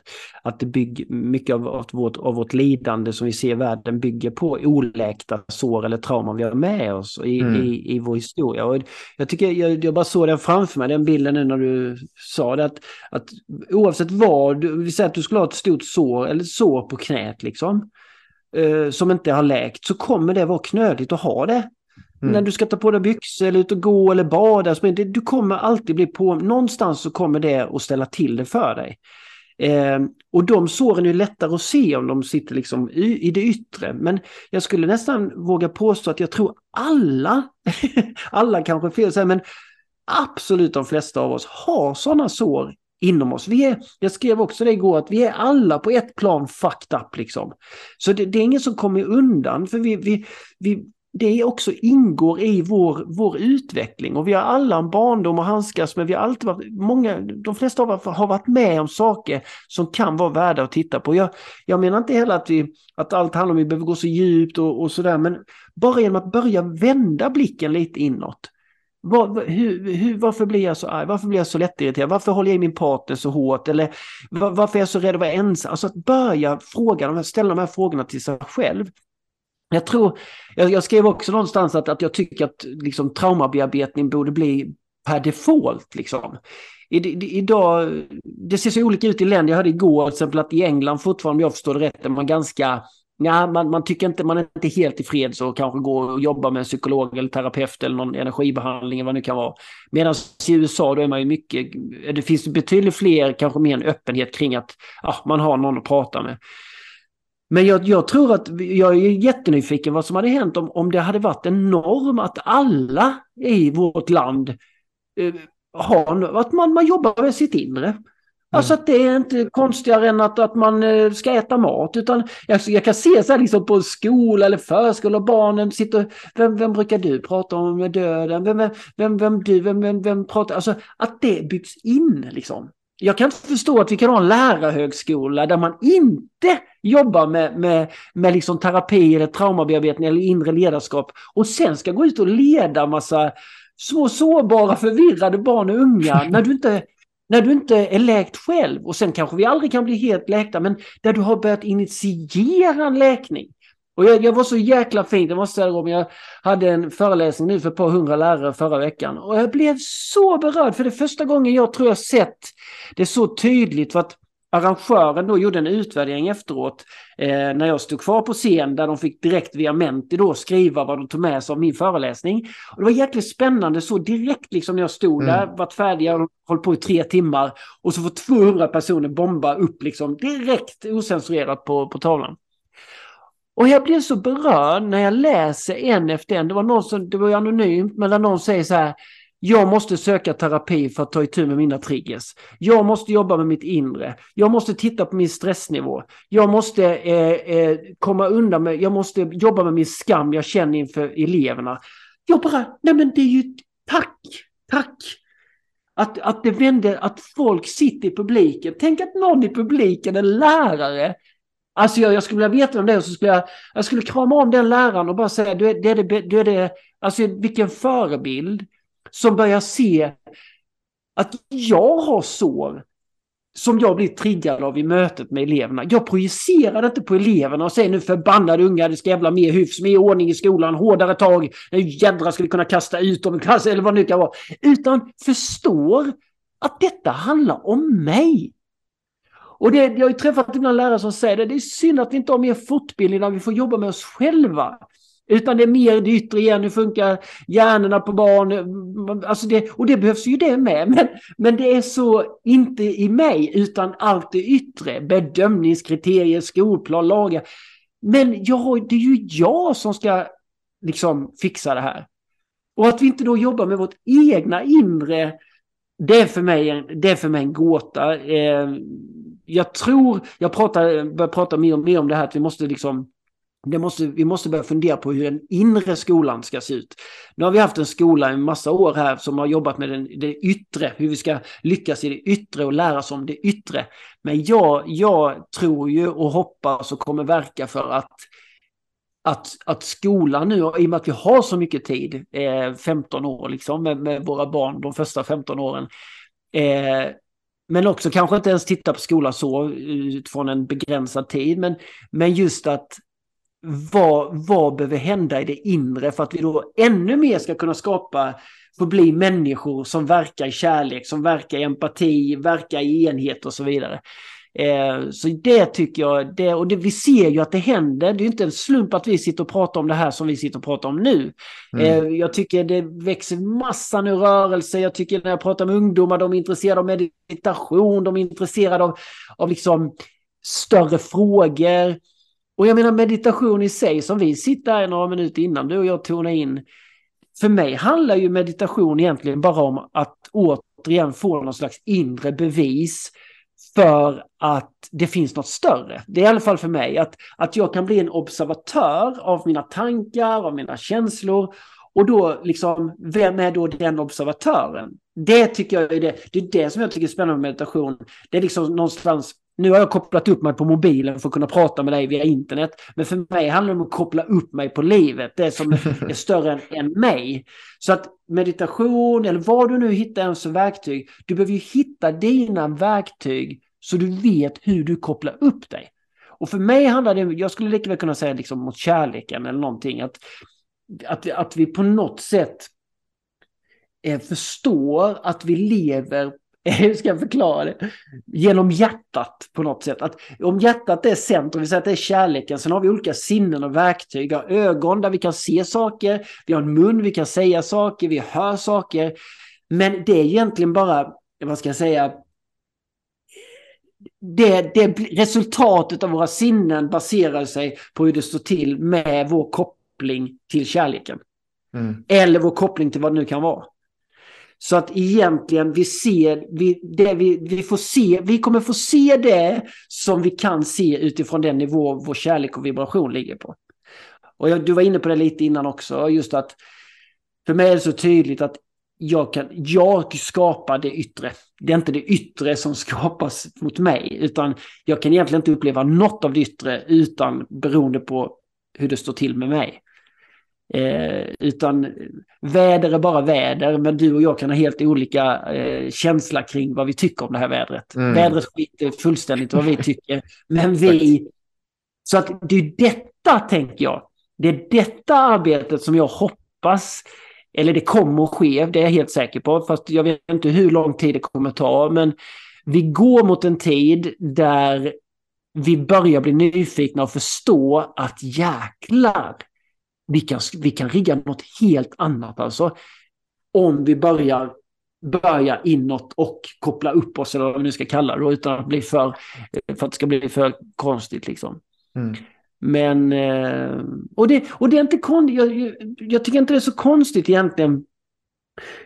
att det bygger, mycket av, av, vårt, av vårt lidande som vi ser i världen bygger på oläkta sår eller trauman vi har med oss i, mm. i, i vår historia. Och jag, tycker, jag, jag bara såg den framför mig, den bilden nu när du sa det, att, att oavsett vad, vi säger att du skulle ha ett stort sår eller sår på knät liksom, eh, som inte har läkt, så kommer det vara knödigt att ha det. Mm. När du ska ta på dig byxor eller ut och gå eller bada. Du kommer alltid bli på, någonstans så kommer det att ställa till det för dig. Eh, och de såren är lättare att se om de sitter liksom i, i det yttre. Men jag skulle nästan våga påstå att jag tror alla, alla kanske fel säger, men absolut de flesta av oss har sådana sår inom oss. Vi är, jag skrev också det igår, att vi är alla på ett plan fucked up liksom. Så det, det är ingen som kommer undan, för vi, vi, vi, det också ingår i vår, vår utveckling. Och vi har alla en barndom att handskas med. Vi har alltid varit, många, de flesta av oss har varit med om saker som kan vara värda att titta på. Jag, jag menar inte heller att, vi, att allt handlar om att vi behöver gå så djupt och, och sådär, men bara genom att börja vända blicken lite inåt. Var, hur, hur, varför blir jag så arg? Varför blir jag så lättirriterad? Varför håller jag i min partner så hårt? Eller var, varför är jag så rädd att vara ensam? Alltså att börja fråga, ställa de här frågorna till sig själv jag tror, jag, jag, skrev också någonstans att, att jag tycker att liksom, traumabearbetning borde bli per default liksom. I, i, idag, det ser så olika ut i länder. Jag hörde igår till exempel att i England fortfarande, om jag förstår det rätt, är man ganska Ja, man, man tycker inte, man är inte helt tillfreds och kanske går och jobbar med en psykolog eller terapeut eller någon energibehandling eller vad det nu kan vara. Medan i USA då är man ju mycket, det finns betydligt fler, kanske mer en öppenhet kring att ja, man har någon att prata med. Men jag, jag, tror att, jag är jättenyfiken vad som hade hänt om, om det hade varit en norm att alla i vårt land eh, har, att man, man jobbar med sitt inre. Alltså att det är inte konstigare än att, att man eh, ska äta mat. Utan jag, jag kan se så här liksom på skola eller förskola, barnen sitter... Vem, vem brukar du prata om med döden? Vem, vem, vem, vem du, vem, vem, vem pratar... Alltså att det byggs in liksom. Jag kan inte förstå att vi kan ha en lärarhögskola där man inte jobbar med, med, med liksom terapi eller traumabearbetning eller inre ledarskap och sen ska gå ut och leda massa små sårbara förvirrade barn och unga när du inte när du inte är läkt själv. Och sen kanske vi aldrig kan bli helt läkta men där du har börjat initiera en läkning. Och jag, jag var så jäkla fint, jag måste säga om jag hade en föreläsning nu för ett par hundra lärare förra veckan. Och jag blev så berörd för det är första gången jag tror jag sett det så tydligt för att arrangören då gjorde en utvärdering efteråt eh, när jag stod kvar på scen där de fick direkt via Menti då skriva vad de tog med sig av min föreläsning. Och det var jäkligt spännande så direkt liksom när jag stod mm. där, varit färdig, jag hållit på i tre timmar och så får 200 personer bomba upp liksom direkt osensurerat på, på tavlan. Och jag blev så berörd när jag läser en efter en. Det var någon som, det var anonymt, men där någon säger så här jag måste söka terapi för att ta itu med mina triggers. Jag måste jobba med mitt inre. Jag måste titta på min stressnivå. Jag måste eh, eh, komma undan med, jag måste jobba med min skam jag känner inför eleverna. Jag bara, nej men det är ju, tack, tack. Att, att det vände, att folk sitter i publiken. Tänk att någon i publiken, en lärare, Alltså jag, jag skulle vilja veta om det och så skulle jag, jag skulle krama om den läraren och bara säga, du är, det, det, du är det, alltså vilken förebild som börjar se att jag har sår som jag blir triggad av i mötet med eleverna. Jag projicerar inte på eleverna och säger nu förbannade unga, det ska jävla mer hyfs, mer ordning i skolan, hårdare tag, nu jädrar ska vi kunna kasta ut dem i klassen eller vad det nu kan vara. Utan förstår att detta handlar om mig. Och det, jag har ju träffat ibland lärare som säger det, det är synd att vi inte har mer fortbildning där vi får jobba med oss själva. Utan det är mer det yttre igen, hur funkar hjärnorna på barn? Alltså det, och det behövs ju det med. Men, men det är så inte i mig, utan allt det yttre. Bedömningskriterier, skolplan, lagar. Men jag, det är ju jag som ska liksom fixa det här. Och att vi inte då jobbar med vårt egna inre, det är för mig en, det är för mig en gåta. Eh, jag tror, jag pratar, börjar prata mer och mer om det här, att vi måste liksom det måste, vi måste börja fundera på hur den inre skolan ska se ut. Nu har vi haft en skola i massa år här som har jobbat med den, det yttre, hur vi ska lyckas i det yttre och lära oss om det yttre. Men jag, jag tror ju och hoppas och kommer verka för att att, att skolan nu, i och med att vi har så mycket tid, eh, 15 år liksom med, med, våra barn de första 15 åren, eh, men också kanske inte ens titta på skolan så eh, utifrån en begränsad tid, men, men just att vad, vad behöver hända i det inre för att vi då ännu mer ska kunna skapa, få bli människor som verkar i kärlek, som verkar i empati, verkar i enhet och så vidare. Eh, så det tycker jag, det, och det, vi ser ju att det händer. Det är inte en slump att vi sitter och pratar om det här som vi sitter och pratar om nu. Mm. Eh, jag tycker det växer massa nu rörelse. Jag tycker när jag pratar med ungdomar, de är intresserade av meditation, de är intresserade av, av liksom större frågor. Och jag menar meditation i sig, som vi sitter här några minuter innan du och jag tonar in. För mig handlar ju meditation egentligen bara om att återigen få någon slags inre bevis för att det finns något större. Det är i alla fall för mig att, att jag kan bli en observatör av mina tankar, av mina känslor. Och då liksom, vem är då den observatören? Det tycker jag är det, det är det som jag tycker är spännande med meditation. Det är liksom någonstans nu har jag kopplat upp mig på mobilen för att kunna prata med dig via internet. Men för mig handlar det om att koppla upp mig på livet. Det som är större än, än mig. Så att meditation eller vad du nu hittar ens för verktyg. Du behöver ju hitta dina verktyg så du vet hur du kopplar upp dig. Och för mig handlar det, jag skulle lika väl kunna säga liksom mot kärleken eller någonting. Att, att, att vi på något sätt eh, förstår att vi lever hur ska jag förklara det? Genom hjärtat på något sätt. Att om hjärtat är centrum, vi säger att det är kärleken, sen har vi olika sinnen och verktyg. Vi har ögon där vi kan se saker, vi har en mun, vi kan säga saker, vi hör saker. Men det är egentligen bara, vad ska jag säga, det, det resultatet av våra sinnen baserar sig på hur det står till med vår koppling till kärleken. Mm. Eller vår koppling till vad det nu kan vara. Så att egentligen vi ser, vi, det vi, vi får se, vi kommer få se det som vi kan se utifrån den nivå vår kärlek och vibration ligger på. Och jag, du var inne på det lite innan också, just att för mig är det så tydligt att jag, kan, jag skapar det yttre. Det är inte det yttre som skapas mot mig, utan jag kan egentligen inte uppleva något av det yttre utan beroende på hur det står till med mig. Eh, utan väder är bara väder, men du och jag kan ha helt olika eh, känsla kring vad vi tycker om det här vädret. Mm. Vädret skiter fullständigt vad vi tycker, men vi... Så att det är detta, tänker jag, det är detta arbetet som jag hoppas, eller det kommer att ske, det är jag helt säker på, fast jag vet inte hur lång tid det kommer att ta, men vi går mot en tid där vi börjar bli nyfikna och förstå att jäklar, vi kan, vi kan rigga något helt annat alltså. Om vi börjar börja inåt och koppla upp oss, eller vad vi nu ska kalla det, utan att bli för, för att det ska bli för konstigt liksom. Mm. Men, eh, och det, och det är inte konstigt, jag, jag, tycker inte det är så konstigt egentligen.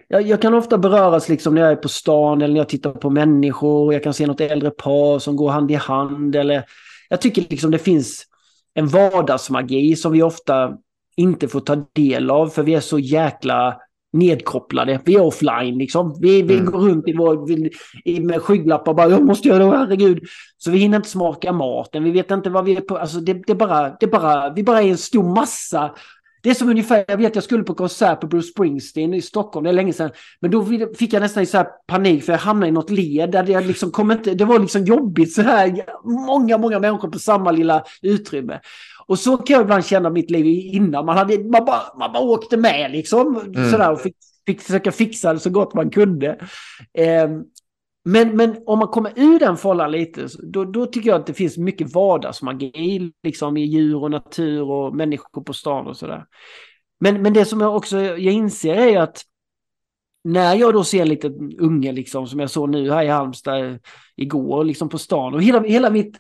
Jag, jag, kan ofta beröras liksom när jag är på stan eller när jag tittar på människor. Jag kan se något äldre par som går hand i hand. Eller, jag tycker liksom det finns en vardagsmagi som vi ofta inte får ta del av för vi är så jäkla nedkopplade. Vi är offline liksom. Vi, vi mm. går runt i vår, vi, med skygglappar och bara jag måste göra det, herregud. Så vi hinner inte smaka maten, vi vet inte vad vi är på. Alltså det, det, bara, det bara, vi bara är en stor massa det är som ungefär, jag vet jag skulle på konsert på Bruce Springsteen i Stockholm, det är länge sedan. Men då fick jag nästan så panik för jag hamnade i något led där jag liksom kom inte, det var liksom jobbigt så här, många, många människor på samma lilla utrymme. Och så kan jag ibland känna mitt liv innan. Man, hade, man, bara, man bara åkte med liksom. Mm. Sådär, och fick, fick försöka fixa det så gott man kunde. Eh, men, men om man kommer ur den fållan lite, då, då tycker jag att det finns mycket vardagsmagi liksom, i djur och natur och människor på stan och sådär. Men, men det som jag också jag inser är att när jag då ser en liten unge liksom, som jag såg nu här i Halmstad igår, liksom på stan, och hela, hela mitt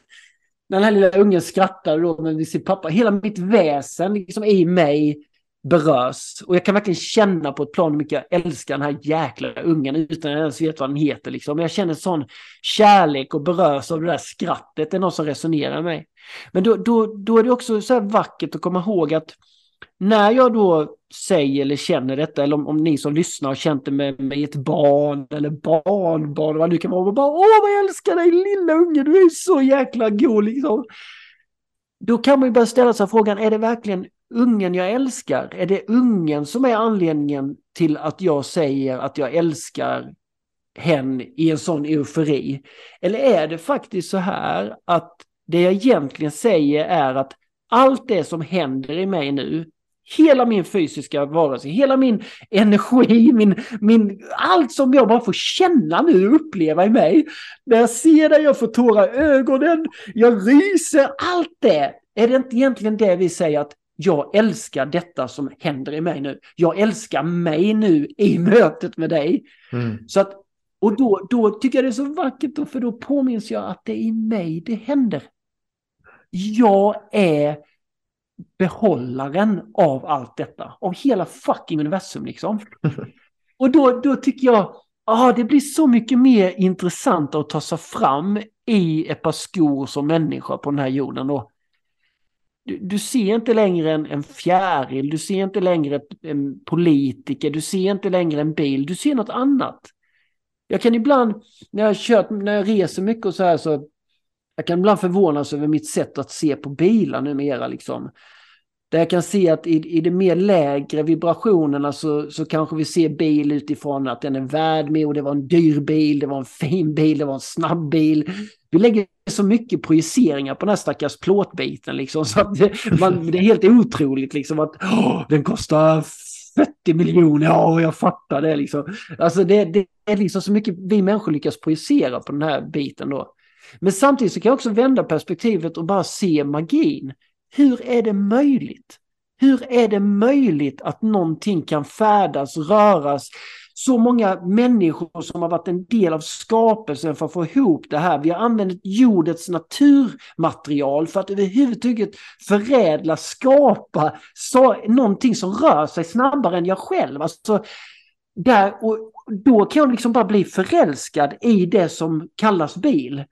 den här lilla ungen skrattar då med sin pappa, hela mitt väsen liksom i mig berörs. Och jag kan verkligen känna på ett plan hur mycket jag älskar den här jäkla ungen utan att jag ens vet vad den heter. Liksom. Jag känner sån kärlek och berörs av det där skrattet. Det är något som resonerar med mig. Men då, då, då är det också så här vackert att komma ihåg att när jag då säger eller känner detta, eller om, om ni som lyssnar har känt det med, med ett barn eller barnbarn, vad det kan vara, och bara åh vad jag älskar dig lilla unge, du är så jäkla god liksom. Då kan man ju börja ställa sig frågan, är det verkligen ungen jag älskar? Är det ungen som är anledningen till att jag säger att jag älskar hen i en sån eufori? Eller är det faktiskt så här att det jag egentligen säger är att allt det som händer i mig nu hela min fysiska varelse, hela min energi, min, min, allt som jag bara får känna nu uppleva i mig. När jag ser dig, jag får tårar i ögonen, jag ryser, allt det. Är det inte egentligen det vi säger att jag älskar detta som händer i mig nu. Jag älskar mig nu i mötet med dig. Mm. Så att, och då, då tycker jag det är så vackert, för då påminns jag att det är i mig det händer. Jag är behållaren av allt detta. Av hela fucking universum liksom. Och då, då tycker jag, ah, det blir så mycket mer intressant att ta sig fram i ett par skor som människa på den här jorden. Och du, du ser inte längre en, en fjäril, du ser inte längre en politiker, du ser inte längre en bil, du ser något annat. Jag kan ibland, när jag, kört, när jag reser mycket och så här så jag kan ibland förvånas över mitt sätt att se på bilar numera. Liksom. Där jag kan se att i, i de mer lägre vibrationerna så, så kanske vi ser bil utifrån att den är värd mer och det var en dyr bil, det var en fin bil, det var en snabb bil. Vi lägger så mycket projiceringar på den här stackars plåtbiten liksom så att det, man, det är helt otroligt liksom att åh, den kostar 40 miljoner, ja jag fattar det liksom. Alltså det, det är liksom så mycket vi människor lyckas projicera på den här biten då. Men samtidigt så kan jag också vända perspektivet och bara se magin. Hur är det möjligt? Hur är det möjligt att någonting kan färdas, röras, så många människor som har varit en del av skapelsen för att få ihop det här. Vi har använt jordets naturmaterial för att överhuvudtaget förädla, skapa så, någonting som rör sig snabbare än jag själv. Alltså, där, och då kan jag liksom bara bli förälskad i det som kallas bil.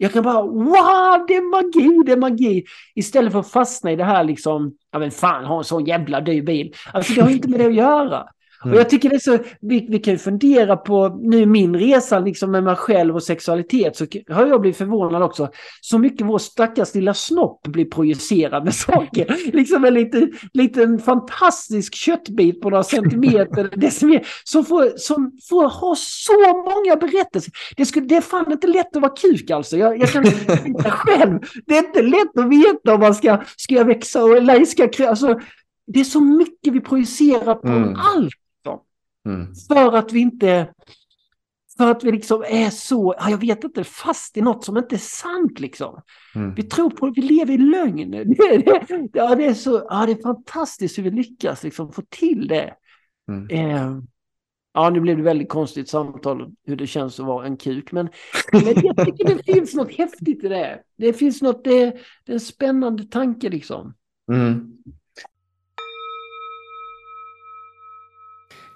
Jag kan bara, wow, det är magi, det är magi. Istället för att fastna i det här liksom, ja men fan, ha en sån jävla dyr bil. Alltså det har inte med det att göra. Mm. Och jag tycker det är så, vi, vi kan ju fundera på nu min resa liksom med mig själv och sexualitet så har jag blivit förvånad också. Så mycket vår stackars lilla snopp blir projicerad med saker. liksom en liten, liten fantastisk köttbit på några centimeter, decimeter, som får, som får ha så många berättelser. Det, skulle, det är fan inte lätt att vara kuk alltså. Jag, jag kan inte själv. Det är inte lätt att veta om man ska, ska jag växa eller ska alltså, det är så mycket vi projicerar på mm. allt. Mm. För att vi inte... För att vi liksom är så, jag vet inte, fast i något som inte är sant liksom. Mm. Vi tror på, vi lever i lögn. Det, det, ja, det, är så, ja, det är fantastiskt hur vi lyckas liksom få till det. Mm. Eh, ja, nu blev det väldigt konstigt samtal hur det känns att vara en kuk. Men, men jag tycker det finns något häftigt i det. Det finns något, det, det är en spännande tanke liksom. Mm.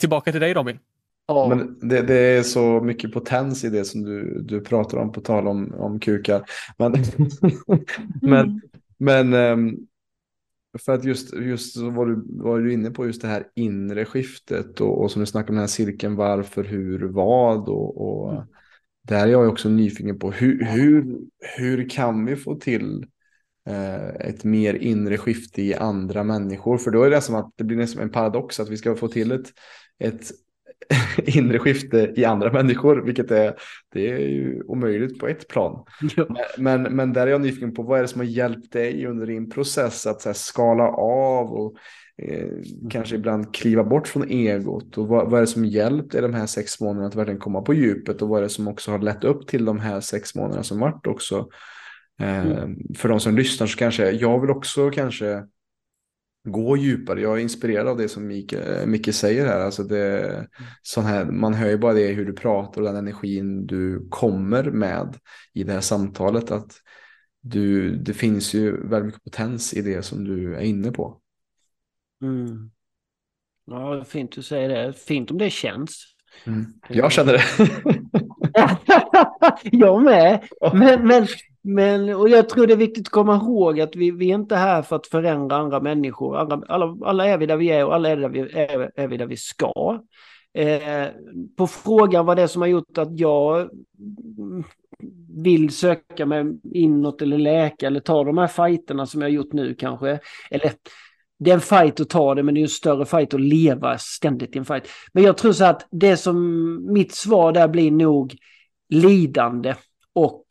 Tillbaka till dig Robin. Ja. Men det, det, är så mycket potens i det som du, du pratar om, på tal om, om kukar. Men, men, men ehm, för att just, just vad du var du inne på, just det här inre skiftet och, och som du snackade om den här cirkeln varför, hur, vad och, och mm. där är jag också nyfiken på hur, hur, hur kan vi få till Eh, ett mer inre skifte i andra människor. För då är det som att det blir nästan en paradox att vi ska få till ett, ett inre skifte i andra människor, vilket är, det är ju omöjligt på ett plan. Ja. Men, men där är jag nyfiken på vad är det som har hjälpt dig under din process att här, skala av och eh, mm. kanske ibland kliva bort från egot och vad, vad är det som hjälpt dig de här sex månaderna att verkligen komma på djupet och vad är det som också har lett upp till de här sex månaderna som varit också Mm. Ehm, för de som lyssnar så kanske jag vill också kanske gå djupare. Jag är inspirerad av det som Micke, Micke säger här. Alltså det, sån här. Man hör ju bara det hur du pratar och den energin du kommer med i det här samtalet. Att du, det finns ju väldigt mycket potens i det som du är inne på. Mm. Ja, fint du säger det. Fint om det känns. Mm. Jag känner det. jag med. Men, men men, och jag tror det är viktigt att komma ihåg att vi, vi är inte här för att förändra andra människor. Alla, alla, alla är vi där vi är och alla är, där vi, är, är vi där vi ska. Eh, på frågan vad det är som har gjort att jag vill söka mig inåt eller läka eller ta de här fighterna som jag har gjort nu kanske. Eller det är en fight att ta det, men det är en större fight att leva ständigt i en fight. Men jag tror så att det som mitt svar där blir nog lidande och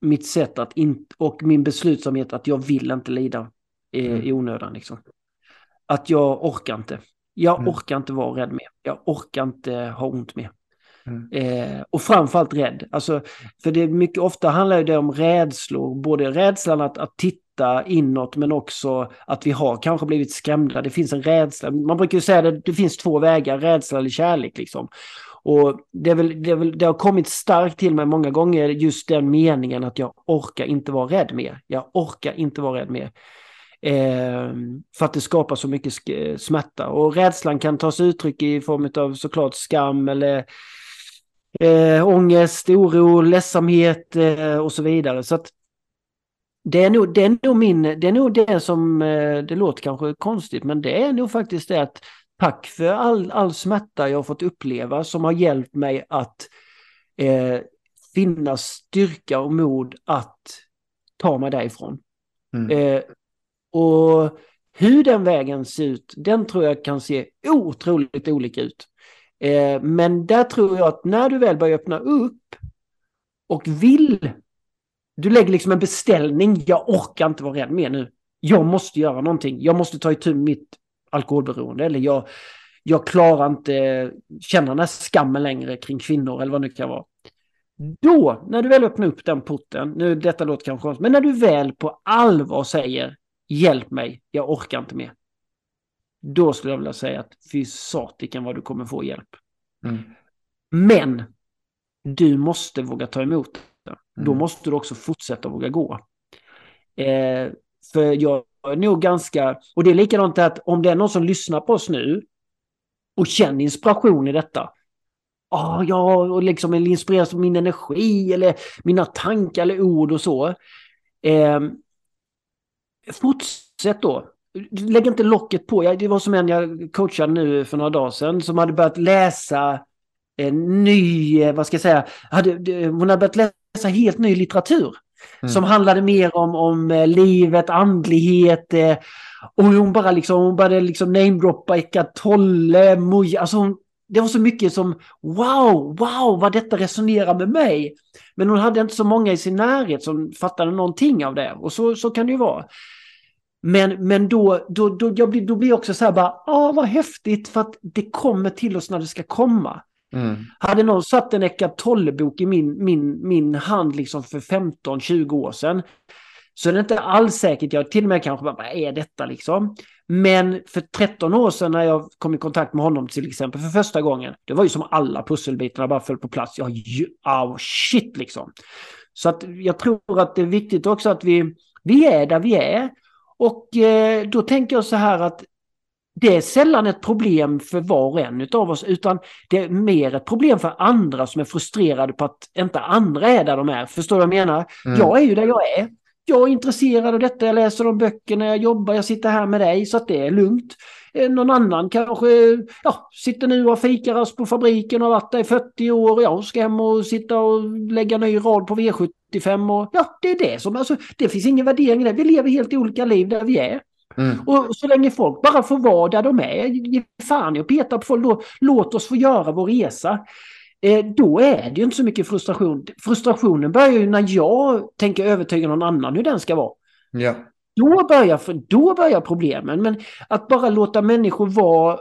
mitt sätt att inte, och min beslutsamhet att jag vill inte lida i, mm. i onödan. Liksom. Att jag orkar inte. Jag mm. orkar inte vara rädd mer. Jag orkar inte ha ont mer. Mm. Eh, och framförallt rädd. Alltså, för det är mycket ofta handlar det om rädslor. Både rädslan att, att titta inåt men också att vi har kanske blivit skrämda. Det finns en rädsla. Man brukar ju säga att det finns två vägar, rädsla eller kärlek. Liksom. Och det, är väl, det, är väl, det har kommit starkt till mig många gånger just den meningen att jag orkar inte vara rädd mer. Jag orkar inte vara rädd mer. Eh, för att det skapar så mycket eh, smärta. Och rädslan kan ta sig uttryck i form av såklart skam eller eh, ångest, oro, ledsamhet eh, och så vidare. Så att det är nog, det är nog min, det är nog det som, eh, det låter kanske konstigt, men det är nog faktiskt det att Tack för all, all smärta jag har fått uppleva som har hjälpt mig att eh, finna styrka och mod att ta mig därifrån. Mm. Eh, och hur den vägen ser ut, den tror jag kan se otroligt olika ut. Eh, men där tror jag att när du väl börjar öppna upp och vill, du lägger liksom en beställning, jag orkar inte vara rädd mer nu. Jag måste göra någonting, jag måste ta itu med mitt alkoholberoende eller jag, jag klarar inte känna den här skammen längre kring kvinnor eller vad det kan vara. Då, när du väl öppnar upp den porten, nu detta låter kanske konstigt, men när du väl på allvar säger hjälp mig, jag orkar inte mer. Då skulle jag vilja säga att fy satiken vad du kommer få hjälp. Mm. Men du måste våga ta emot det. Då Mm. måste du också fortsätta våga gå. Eh, för jag nog ganska, och det är likadant att om det är någon som lyssnar på oss nu och känner inspiration i detta. Ah, ja, och liksom inspireras av min energi eller mina tankar eller ord och så. Eh, fortsätt då. Lägg inte locket på. Jag, det var som en jag coachade nu för några dagar sedan som hade börjat läsa en ny, eh, vad ska jag säga, hade, hon hade börjat läsa helt ny litteratur. Mm. Som handlade mer om, om eh, livet, andlighet. Eh, och hon bara liksom, hon började liksom namedroppa Eckart Tolle, Muja. Alltså hon, det var så mycket som wow, wow, vad detta resonerar med mig. Men hon hade inte så många i sin närhet som fattade någonting av det. Och så, så kan det ju vara. Men, men då, då, då, jag blir, då blir jag också så här bara, ah vad häftigt för att det kommer till oss när det ska komma. Mm. Hade någon satt en Eckart Tolle-bok i min, min, min hand liksom för 15-20 år sedan så är det inte alls säkert, jag till och med kanske bara, vad är detta liksom? Men för 13 år sedan när jag kom i kontakt med honom till exempel för första gången, det var ju som alla pusselbitarna bara föll på plats. Jag, oh, shit liksom. Så att jag tror att det är viktigt också att vi, vi är där vi är. Och eh, då tänker jag så här att det är sällan ett problem för var och en av oss, utan det är mer ett problem för andra som är frustrerade på att inte andra är där de är. Förstår du vad jag menar? Mm. Jag är ju där jag är. Jag är intresserad av detta, jag läser de böckerna, jag jobbar, jag sitter här med dig så att det är lugnt. Eh, Någon annan kanske ja, sitter nu och fikarast på fabriken och har varit där i 40 år och jag ska hem och sitta och lägga ny rad på V75 och ja, det är det som, alltså det finns ingen värdering det. Vi lever helt olika liv där vi är. Mm. Och så länge folk bara får vara där de är, ge fan i att peta på folk, då, låt oss få göra vår resa. Eh, då är det ju inte så mycket frustration. Frustrationen börjar ju när jag tänker övertyga någon annan hur den ska vara. Ja. Då börjar, då börjar problemen. Men att bara låta människor vara...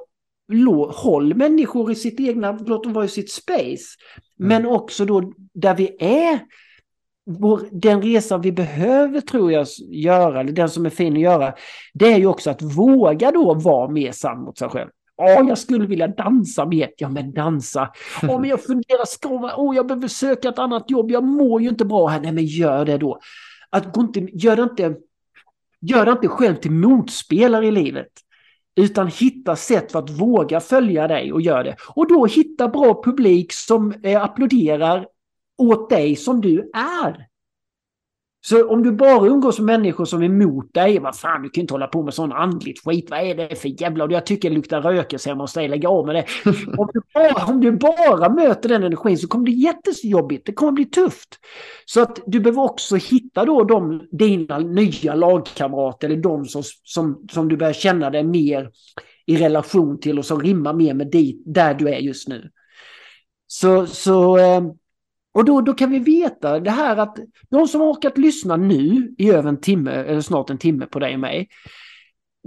Håll människor i sitt egna... Låt dem vara i sitt space. Men också då där vi är. Vår, den resan vi behöver tror jag göra, eller den som är fin att göra, det är ju också att våga då vara mer sann mot sig själv. Ja, jag skulle vilja dansa mer. Ja, men dansa. Ja, men jag funderar, ska man, oh, jag behöver söka ett annat jobb. Jag mår ju inte bra här. Nej, men gör det då. Att gå inte, gör det inte, gör det inte själv till motspelare i livet. Utan hitta sätt för att våga följa dig och göra det. Och då hitta bra publik som eh, applåderar åt dig som du är. Så om du bara umgås med människor som är emot dig, vad fan du kan inte hålla på med sån andligt skit, vad är det för jävla, jag tycker det luktar rökelse hemma hos dig, lägg av med det. Om du, bara, om du bara möter den energin så kommer det jättejobbigt, det kommer bli tufft. Så att du behöver också hitta då de, dina nya lagkamrater eller de som, som, som du börjar känna dig mer i relation till och som rimmar mer med dit, där du är just nu. Så, så eh, och då, då kan vi veta det här att de som har orkat lyssna nu i över en timme, eller snart en timme på dig och mig.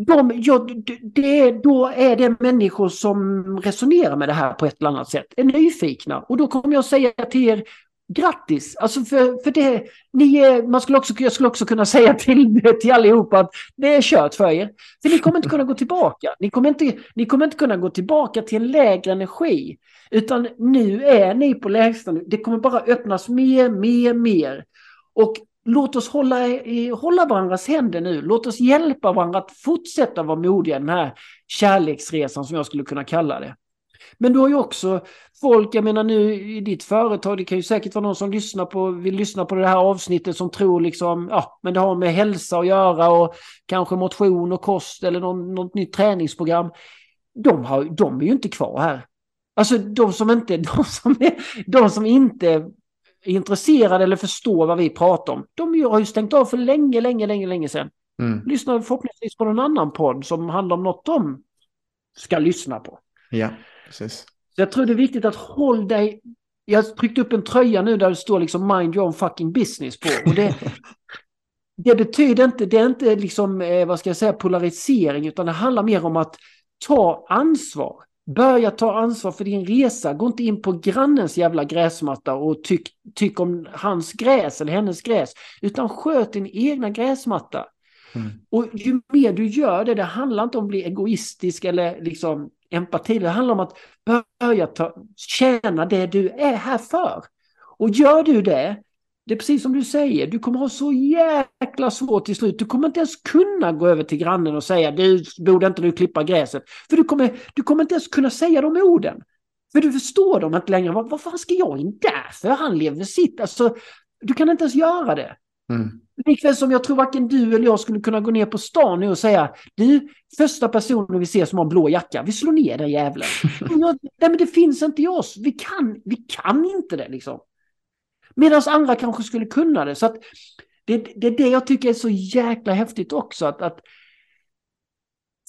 De, ja, det, då är det människor som resonerar med det här på ett eller annat sätt, är nyfikna. Och då kommer jag säga till er, grattis! Alltså för, för det, ni är, man skulle också, jag skulle också kunna säga till, till allihopa att det är kört för er. För ni kommer inte kunna gå tillbaka. Ni kommer inte, ni kommer inte kunna gå tillbaka till en lägre energi. Utan nu är ni på lägsta nu. Det kommer bara öppnas mer, mer, mer. Och låt oss hålla, hålla varandras händer nu. Låt oss hjälpa varandra att fortsätta vara modiga i den här kärleksresan som jag skulle kunna kalla det. Men du har ju också folk, jag menar nu i ditt företag, det kan ju säkert vara någon som lyssnar på, vill lyssna på det här avsnittet som tror liksom, ja, men det har med hälsa att göra och kanske motion och kost eller någon, något nytt träningsprogram. de, har, de är ju inte kvar här. Alltså de som inte, de som, är, de som inte är intresserade eller förstår vad vi pratar om, de har ju stängt av för länge, länge, länge, länge sedan. Mm. Lyssnar förhoppningsvis på någon annan podd som handlar om något de ska lyssna på. Ja, precis. Så jag tror det är viktigt att håll dig... Jag har tryckt upp en tröja nu där det står liksom mind your own fucking business på. Och det, det betyder inte, det är inte liksom, eh, vad ska jag säga, polarisering, utan det handlar mer om att ta ansvar. Börja ta ansvar för din resa. Gå inte in på grannens jävla gräsmatta och tyck, tyck om hans gräs eller hennes gräs. Utan sköt din egna gräsmatta. Mm. Och ju mer du gör det, det handlar inte om att bli egoistisk eller liksom empati. Det handlar om att börja ta, tjäna det du är här för. Och gör du det, det är precis som du säger, du kommer ha så jäkla svårt till slut. Du kommer inte ens kunna gå över till grannen och säga du borde inte nu klippa gräset. För du kommer, du kommer inte ens kunna säga de orden. För du förstår dem inte längre. Vad, vad fan ska jag in där för? Han lever sitt. Alltså, du kan inte ens göra det. Mm. Likväl som jag tror varken du eller jag skulle kunna gå ner på stan nu och säga du, första personen vi ser som har en blå jacka, vi slår ner den jävlen. Nej men det finns inte i oss, vi kan, vi kan inte det liksom. Medan andra kanske skulle kunna det. Så att det, det är det jag tycker är så jäkla häftigt också. Att, att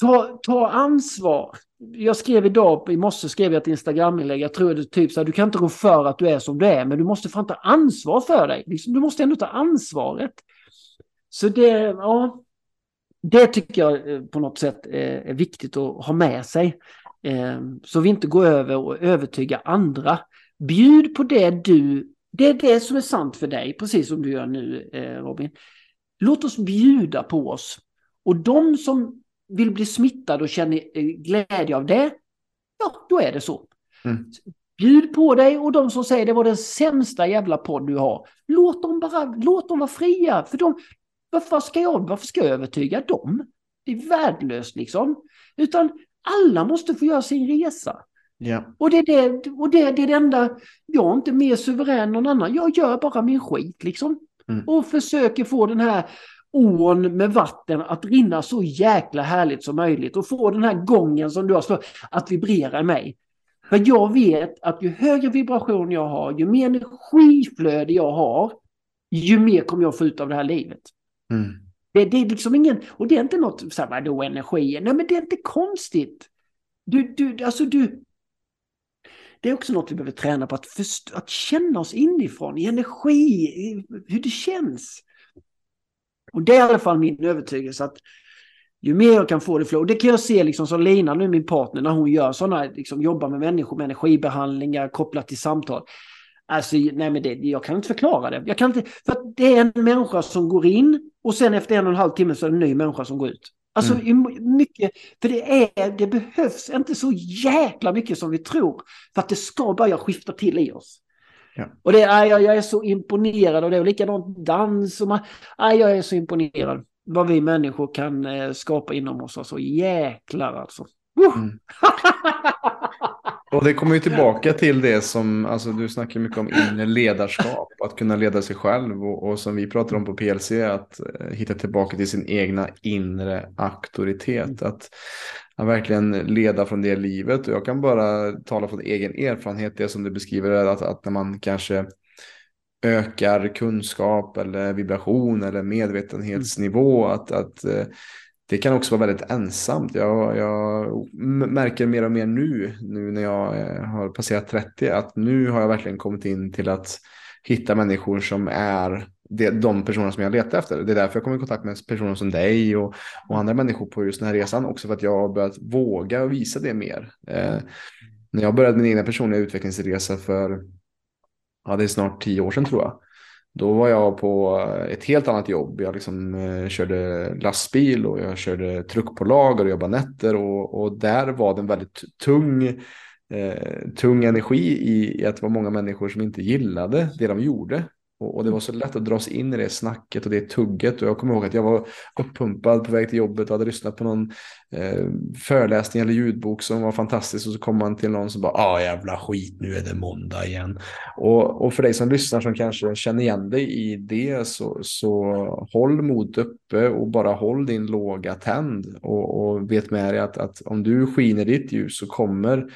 ta, ta ansvar. Jag skrev idag, i morse skrev jag ett Instagram-inlägg, jag tror det typ så här, du kan inte gå för att du är som du är, men du måste fan ta ansvar för dig. Liksom, du måste ändå ta ansvaret. Så det, ja, det tycker jag eh, på något sätt är viktigt att ha med sig. Eh, så vi inte går över och övertygar andra. Bjud på det du, det är det som är sant för dig, precis som du gör nu eh, Robin. Låt oss bjuda på oss. Och de som vill bli smittade och känner glädje av det, ja då är det så. Mm. Bjud på dig och de som säger det var den sämsta jävla podd du har. Låt dem bara, låt dem vara fria. För de, varför ska jag, varför ska jag övertyga dem? Det är värdelöst liksom. Utan alla måste få göra sin resa. Ja. Och, det är det, och det, det är det enda, jag är inte mer suverän än någon annan. Jag gör bara min skit liksom. Mm. Och försöker få den här ån med vatten att rinna så jäkla härligt som möjligt. Och få den här gången som du har slagit att vibrera i mig. För jag vet att ju högre vibration jag har, ju mer energiflöde jag har, ju mer kommer jag få ut av det här livet. Mm. Det, det är liksom ingen, och det är inte något, så här, vadå energi? Nej men det är inte konstigt. Du, du, alltså du, det är också något vi behöver träna på, att, först, att känna oss inifrån, i energi, i hur det känns. Och det är i alla fall min övertygelse att ju mer jag kan få det flow, det kan jag se liksom som Lina nu, min partner, när hon gör sådana, liksom jobbar med människor med energibehandlingar kopplat till samtal. Alltså, nej men det, jag kan inte förklara det. Jag kan inte, för det är en människa som går in och sen efter en och en halv timme så är det en ny människa som går ut. Alltså mm. mycket, för det, är, det behövs inte så jäkla mycket som vi tror för att det ska börja skifta till i oss. Ja. Och det är, jag, jag är så imponerad av det och likadant dans och man, nej, jag är så imponerad vad vi människor kan eh, skapa inom oss. Alltså jäklar alltså. Mm. Och det kommer ju tillbaka till det som, alltså du snackar mycket om inre ledarskap, att kunna leda sig själv och, och som vi pratar om på PLC, att eh, hitta tillbaka till sin egna inre auktoritet. Att, att verkligen leda från det livet. Och jag kan bara tala från egen erfarenhet, det som du beskriver, att, att när man kanske ökar kunskap eller vibration eller medvetenhetsnivå, att, att eh, det kan också vara väldigt ensamt. Jag, jag, märker mer och mer nu, nu när jag eh, har passerat 30, att nu har jag verkligen kommit in till att hitta människor som är det, de personer som jag letar efter. Det är därför jag kommer i kontakt med personer som dig och, och andra människor på just den här resan. Också för att jag har börjat våga visa det mer. Eh, när jag började min egna personliga utvecklingsresa för, ja det är snart tio år sedan tror jag. Då var jag på eh, ett helt annat jobb. Jag liksom, eh, körde lastbil och jag körde truck på lager och jobbade nätter. Och, och där var det en väldigt tung, eh, tung energi i, i, att det var många människor som inte gillade det de gjorde. Och, det var så lätt att dras in i det snacket och det tugget. Och jag kommer ihåg att jag var uppumpad på väg till jobbet och hade lyssnat på någon eh, föreläsning eller ljudbok som var fantastisk och så kommer man till någon som bara ah jävla skit nu är det måndag igen. Och, och för dig som lyssnar som kanske känner igen dig i det så, så håll mod uppe och bara håll din låga tänd och, och vet med dig att, att om du skiner ditt ljus så kommer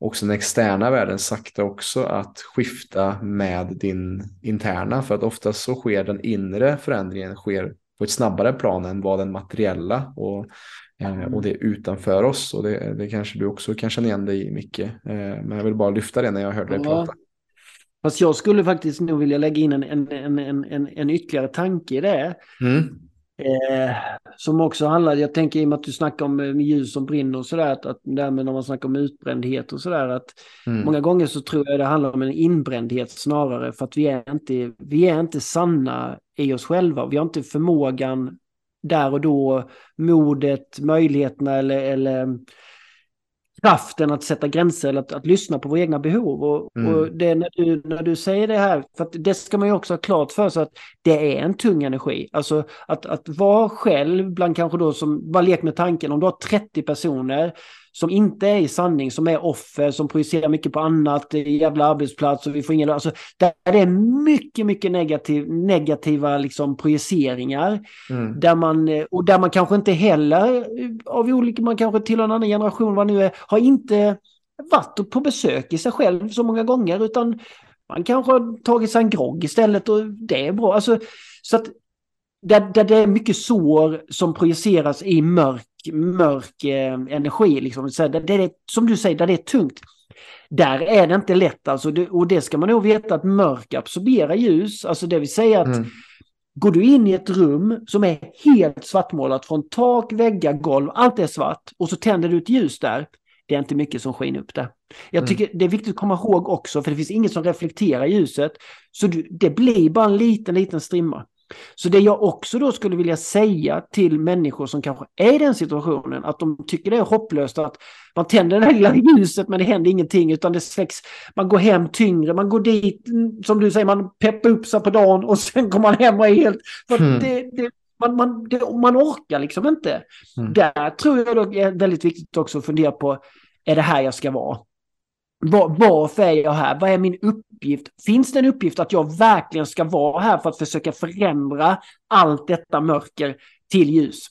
också den externa världen sakta också att skifta med din interna för att oftast så sker den inre förändringen sker på ett snabbare plan än vad den materiella och, eh, och det utanför oss och det, det kanske du också kan känna igen dig i mycket. Eh, men jag vill bara lyfta det när jag hörde dig ja. prata. Fast jag skulle faktiskt nog vilja lägga in en, en, en, en, en ytterligare tanke i det. Mm. Eh, som också handlar, jag tänker i och med att du snackar om eh, ljus som brinner och sådär, att, att därmed när man snackar om utbrändhet och sådär, att mm. många gånger så tror jag det handlar om en inbrändhet snarare, för att vi är inte, vi är inte sanna i oss själva, vi har inte förmågan där och då, modet, möjligheterna eller, eller kraften att sätta gränser eller att, att lyssna på våra egna behov. Och, mm. och det när du, när du säger det här, för det ska man ju också ha klart för sig att det är en tung energi. Alltså att, att vara själv bland kanske då som, bara lek med tanken, om du har 30 personer som inte är i sanning, som är offer, som projicerar mycket på annat, jävla arbetsplats och vi får ingen... Alltså, där det är mycket, mycket negativ, negativa liksom, projiceringar. Mm. Där man, och där man kanske inte heller, av olika, man kanske tillhör en annan generation, vad nu är, har inte varit på besök i sig själv så många gånger, utan man kanske har tagit sig en grogg istället och det är bra. Alltså, så att där, där det är mycket sår som projiceras i mörk, mörk eh, energi. Liksom. Så där, det är, som du säger, där det är tungt. Där är det inte lätt alltså. Det, och det ska man nog veta att mörk absorberar ljus. Alltså det vill säga att mm. går du in i ett rum som är helt svartmålat från tak, väggar, golv, allt är svart och så tänder du ett ljus där. Det är inte mycket som skiner upp där. Jag mm. tycker mm. det är viktigt att komma ihåg också, för det finns inget som reflekterar ljuset. Så du, det blir bara en liten, liten strimma. Så det jag också då skulle vilja säga till människor som kanske är i den situationen, att de tycker det är hopplöst att man tänder det här lilla ljuset men det händer ingenting utan det släcks, man går hem tyngre, man går dit, som du säger, man peppar upp sig på dagen och sen kommer man hem och är helt... Mm. Det, det, man, man, det, man orkar liksom inte. Mm. Där tror jag det är väldigt viktigt också att fundera på, är det här jag ska vara? Var, varför är jag här? Vad är min uppgift? Finns det en uppgift att jag verkligen ska vara här för att försöka förändra allt detta mörker till ljus?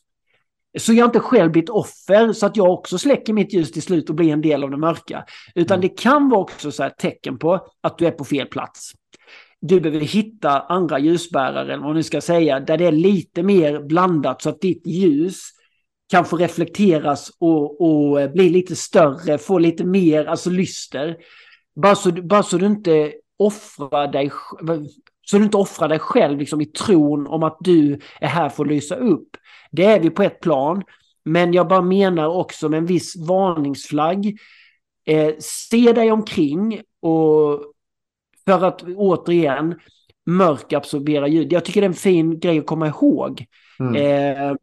Så jag inte själv blir ett offer så att jag också släcker mitt ljus till slut och blir en del av det mörka. Utan mm. det kan vara också så tecken på att du är på fel plats. Du behöver hitta andra ljusbärare, vad man nu ska säga, där det är lite mer blandat så att ditt ljus kanske reflekteras och, och eh, bli lite större, få lite mer, alltså lyster. Bara så, bara så du inte offrar dig, så du inte offrar dig själv liksom i tron om att du är här för att lysa upp. Det är vi på ett plan, men jag bara menar också med en viss varningsflagg. Eh, se dig omkring och för att återigen mörk absorberar ljud. Jag tycker det är en fin grej att komma ihåg. Mm. Eh,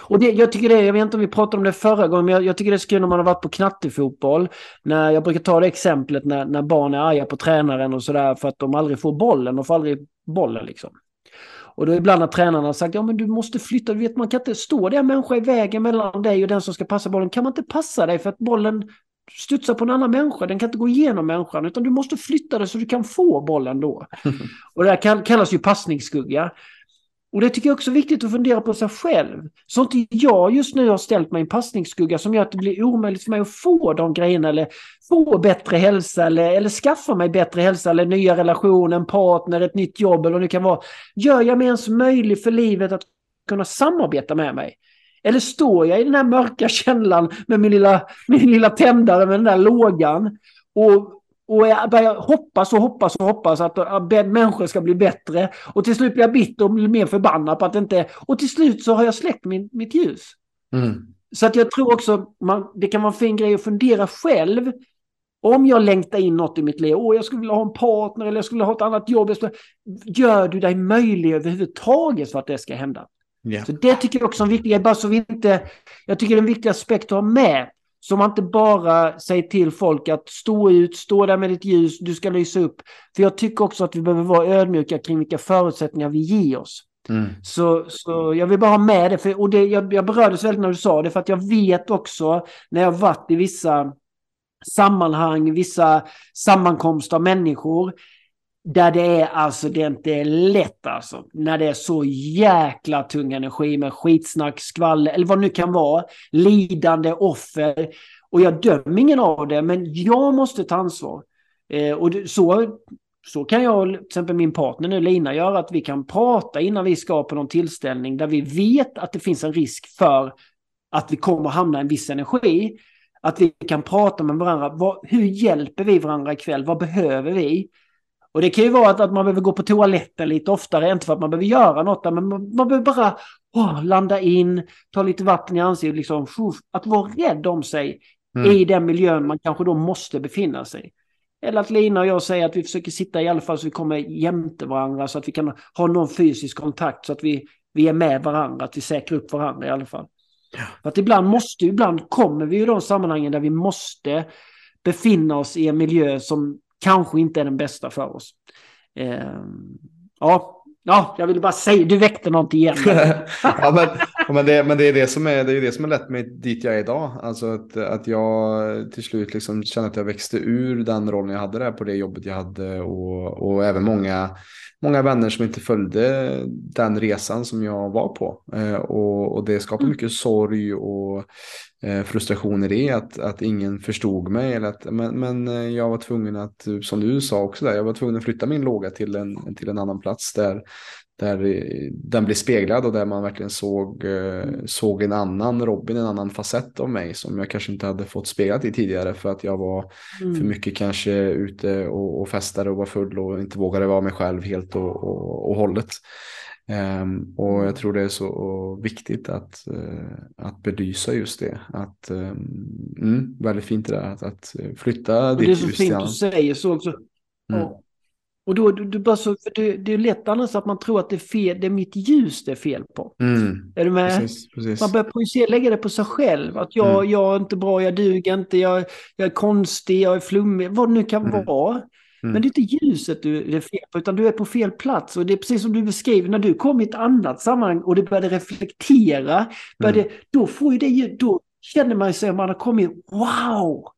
och det, jag tycker det, jag vet inte om vi pratade om det förra gången, men jag, jag tycker det är så kul när man har varit på knattefotboll. När, jag brukar ta det exemplet när, när barn är arga på tränaren och sådär för att de aldrig får bollen, de får aldrig bollen liksom. Och då ibland har tränarna sagt, ja men du måste flytta, du vet man kan inte stå där människa i vägen mellan dig och den som ska passa bollen. Kan man inte passa dig för att bollen studsar på en annan människa, den kan inte gå igenom människan, utan du måste flytta dig så du kan få bollen då. och det här kallas ju passningsskugga. Och det tycker jag också är viktigt att fundera på sig själv. Så inte jag just nu har ställt mig i en passningsskugga som gör att det blir omöjligt för mig att få de grejerna eller få bättre hälsa eller, eller skaffa mig bättre hälsa eller nya relationer, en partner, ett nytt jobb eller vad det kan vara. Gör jag mig ens möjlig för livet att kunna samarbeta med mig? Eller står jag i den här mörka källan med min lilla, min lilla tändare med den där lågan och och jag börjar hoppas och hoppas och hoppas att, människor ska bli bättre. Och till slut blir jag bitter och blir mer förbannad på att det inte... Och till slut så har jag släckt min, mitt ljus. Mm. Så att jag tror också man, det kan vara en fin grej att fundera själv. Om jag längtar in något i mitt liv, åh jag skulle vilja ha en partner eller jag skulle vilja ha ett annat jobb. Skulle, gör du dig möjlig överhuvudtaget för att det ska hända? Yeah. Så det tycker jag också är en viktig bara så vi inte... Jag tycker det är en viktig aspekt att ha med. Så man inte bara säger till folk att stå ut, stå där med ditt ljus, du ska lysa upp. För jag tycker också att vi behöver vara ödmjuka kring vilka förutsättningar vi ger oss. Mm. Så, så jag vill bara ha med det, för, och det, jag, jag berördes väldigt när du sa det, för att jag vet också när jag varit i vissa sammanhang, vissa sammankomster av människor, där det är alltså, det är inte lätt alltså. När det är så jäkla tung energi med skitsnack, skvaller eller vad det nu kan vara. Lidande, offer. Och jag dömer ingen av det, men jag måste ta ansvar. Eh, och så, så kan jag, till exempel min partner nu, Lina, göra att vi kan prata innan vi ska på någon tillställning där vi vet att det finns en risk för att vi kommer att hamna i en viss energi. Att vi kan prata med varandra. Vad, hur hjälper vi varandra ikväll? Vad behöver vi? Och det kan ju vara att, att man behöver gå på toaletten lite oftare, inte för att man behöver göra något, men man, man behöver bara oh, landa in, ta lite vatten i ansiktet, liksom, att vara rädd om sig mm. i den miljön man kanske då måste befinna sig. Eller att Lina och jag säger att vi försöker sitta i alla fall så vi kommer jämte varandra så att vi kan ha någon fysisk kontakt så att vi, vi är med varandra, att vi säkrar upp varandra i alla fall. För att ibland måste, ibland kommer vi i de sammanhangen där vi måste befinna oss i en miljö som kanske inte är den bästa för oss. Eh, ja, Ja, jag ville bara säga, du väckte något igen. ja, men, men, det, men det är det som är, det är det som har lett mig dit jag är idag. Alltså att, att jag till slut liksom kände att jag växte ur den rollen jag hade där på det jobbet jag hade och, och även många, många vänner som inte följde den resan som jag var på. Eh, och, och det skapade mm. mycket sorg och frustrationer i att, att ingen förstod mig. Eller att, men, men eh, jag var tvungen att, som du sa också, där, jag var tvungen att flytta min låga till en, till en annan plats där, där den blev speglad och där man verkligen såg, eh, såg en annan Robin, en annan facett av mig som jag kanske inte hade fått speglat i tidigare för att jag var mm. för mycket kanske ute och, och festade och var full och inte vågade vara mig själv helt och, och, och hållet. Um, och jag mm. tror det är så viktigt att, uh, att belysa just det. Att, um, mm, väldigt fint det där att, att flytta ditt ljus. Det är så fint du säger så också. Mm. Och, och då, du, du bara så, det, det är lätt annars att man tror att det är, fel, det är mitt ljus det är fel på. Mm. Är du med? Precis, precis. Man börjar projicera, lägga det på sig själv. Att jag, mm. jag är inte bra, jag duger inte, jag, jag är konstig, jag är flummig, vad det nu kan mm. vara. Mm. Men det är inte ljuset du är fel på, utan du är på fel plats. Och det är precis som du beskriver, när du kom i ett annat sammanhang och det började reflektera, började, mm. då, får ju det, då känner man sig att man har kommit, wow!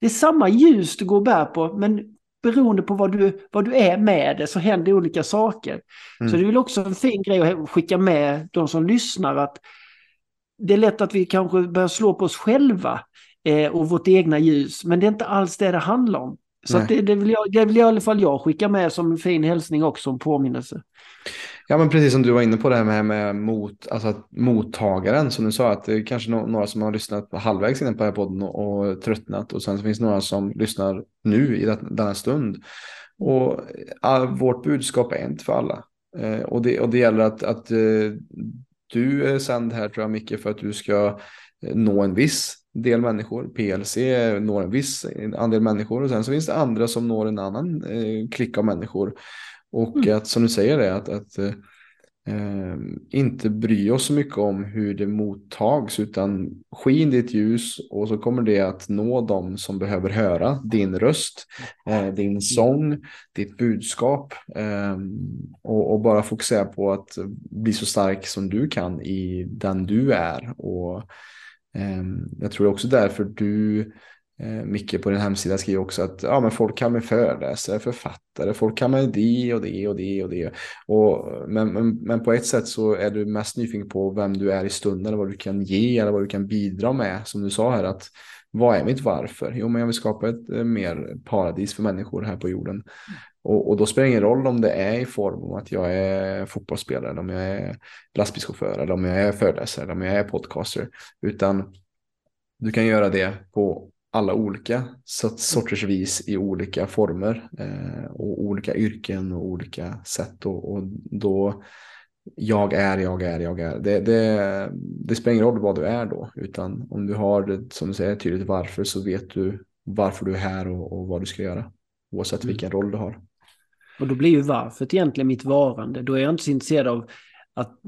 Det är samma ljus du går och bär på, men beroende på vad du, vad du är med det så händer olika saker. Mm. Så det är väl också en fin grej att skicka med de som lyssnar att det är lätt att vi kanske börjar slå på oss själva eh, och vårt egna ljus, men det är inte alls det det handlar om. Så det, det, vill jag, det vill i alla fall jag skicka med som en fin hälsning också, en påminnelse. Ja, men precis som du var inne på det här med, med mot, alltså mottagaren, som du sa, att det är kanske några som har lyssnat halvvägs innan på den här podden och, och tröttnat och sen så finns det några som lyssnar nu i denna stund. Och all, vårt budskap är inte för alla. Eh, och, det, och det gäller att, att eh, du är sänd här tror jag mycket för att du ska eh, nå en viss del människor. PLC når en viss andel människor och sen så finns det andra som når en annan eh, klick av människor. Och mm. att som du säger det, att, att eh, inte bry oss så mycket om hur det mottags utan skin ditt ljus och så kommer det att nå dem som behöver höra din röst, eh, din sång, ditt budskap eh, och, och, bara fokusera på att bli så stark som du kan i den du är. Och Ehm, Ehm, jag tror också därför du, eh, Micke, på din hemsida skriver också att ja, men folk kan med föreläsare, författare, folk kan med det och det och det och det. Och, men, men, men på ett sätt så är du mest nyfiken på vem du är i stunden, eller vad du kan ge eller vad du kan bidra med. Som du sa här, att vad är mitt varför? Jo, men jag vill skapa ett eh, mer paradis för människor här på jorden. Och, och, då spelar det ingen roll om det är i form av att jag är fotbollsspelare, eller om jag är lastbilschaufför, eller om jag är föreläsare, eller om jag är podcaster. Utan du kan göra det på alla olika sorters vis i olika former eh, och olika yrken och olika sätt. Och, och, då jag är, jag är, jag är. Det, det, det spelar ingen roll vad du är då, utan om du har det som du säger tydligt varför så vet du varför du är här och, och vad du ska göra. Oavsett mm. vilken roll du har. Och då blir ju varför egentligen mitt varande. Då är jag inte så intresserad av att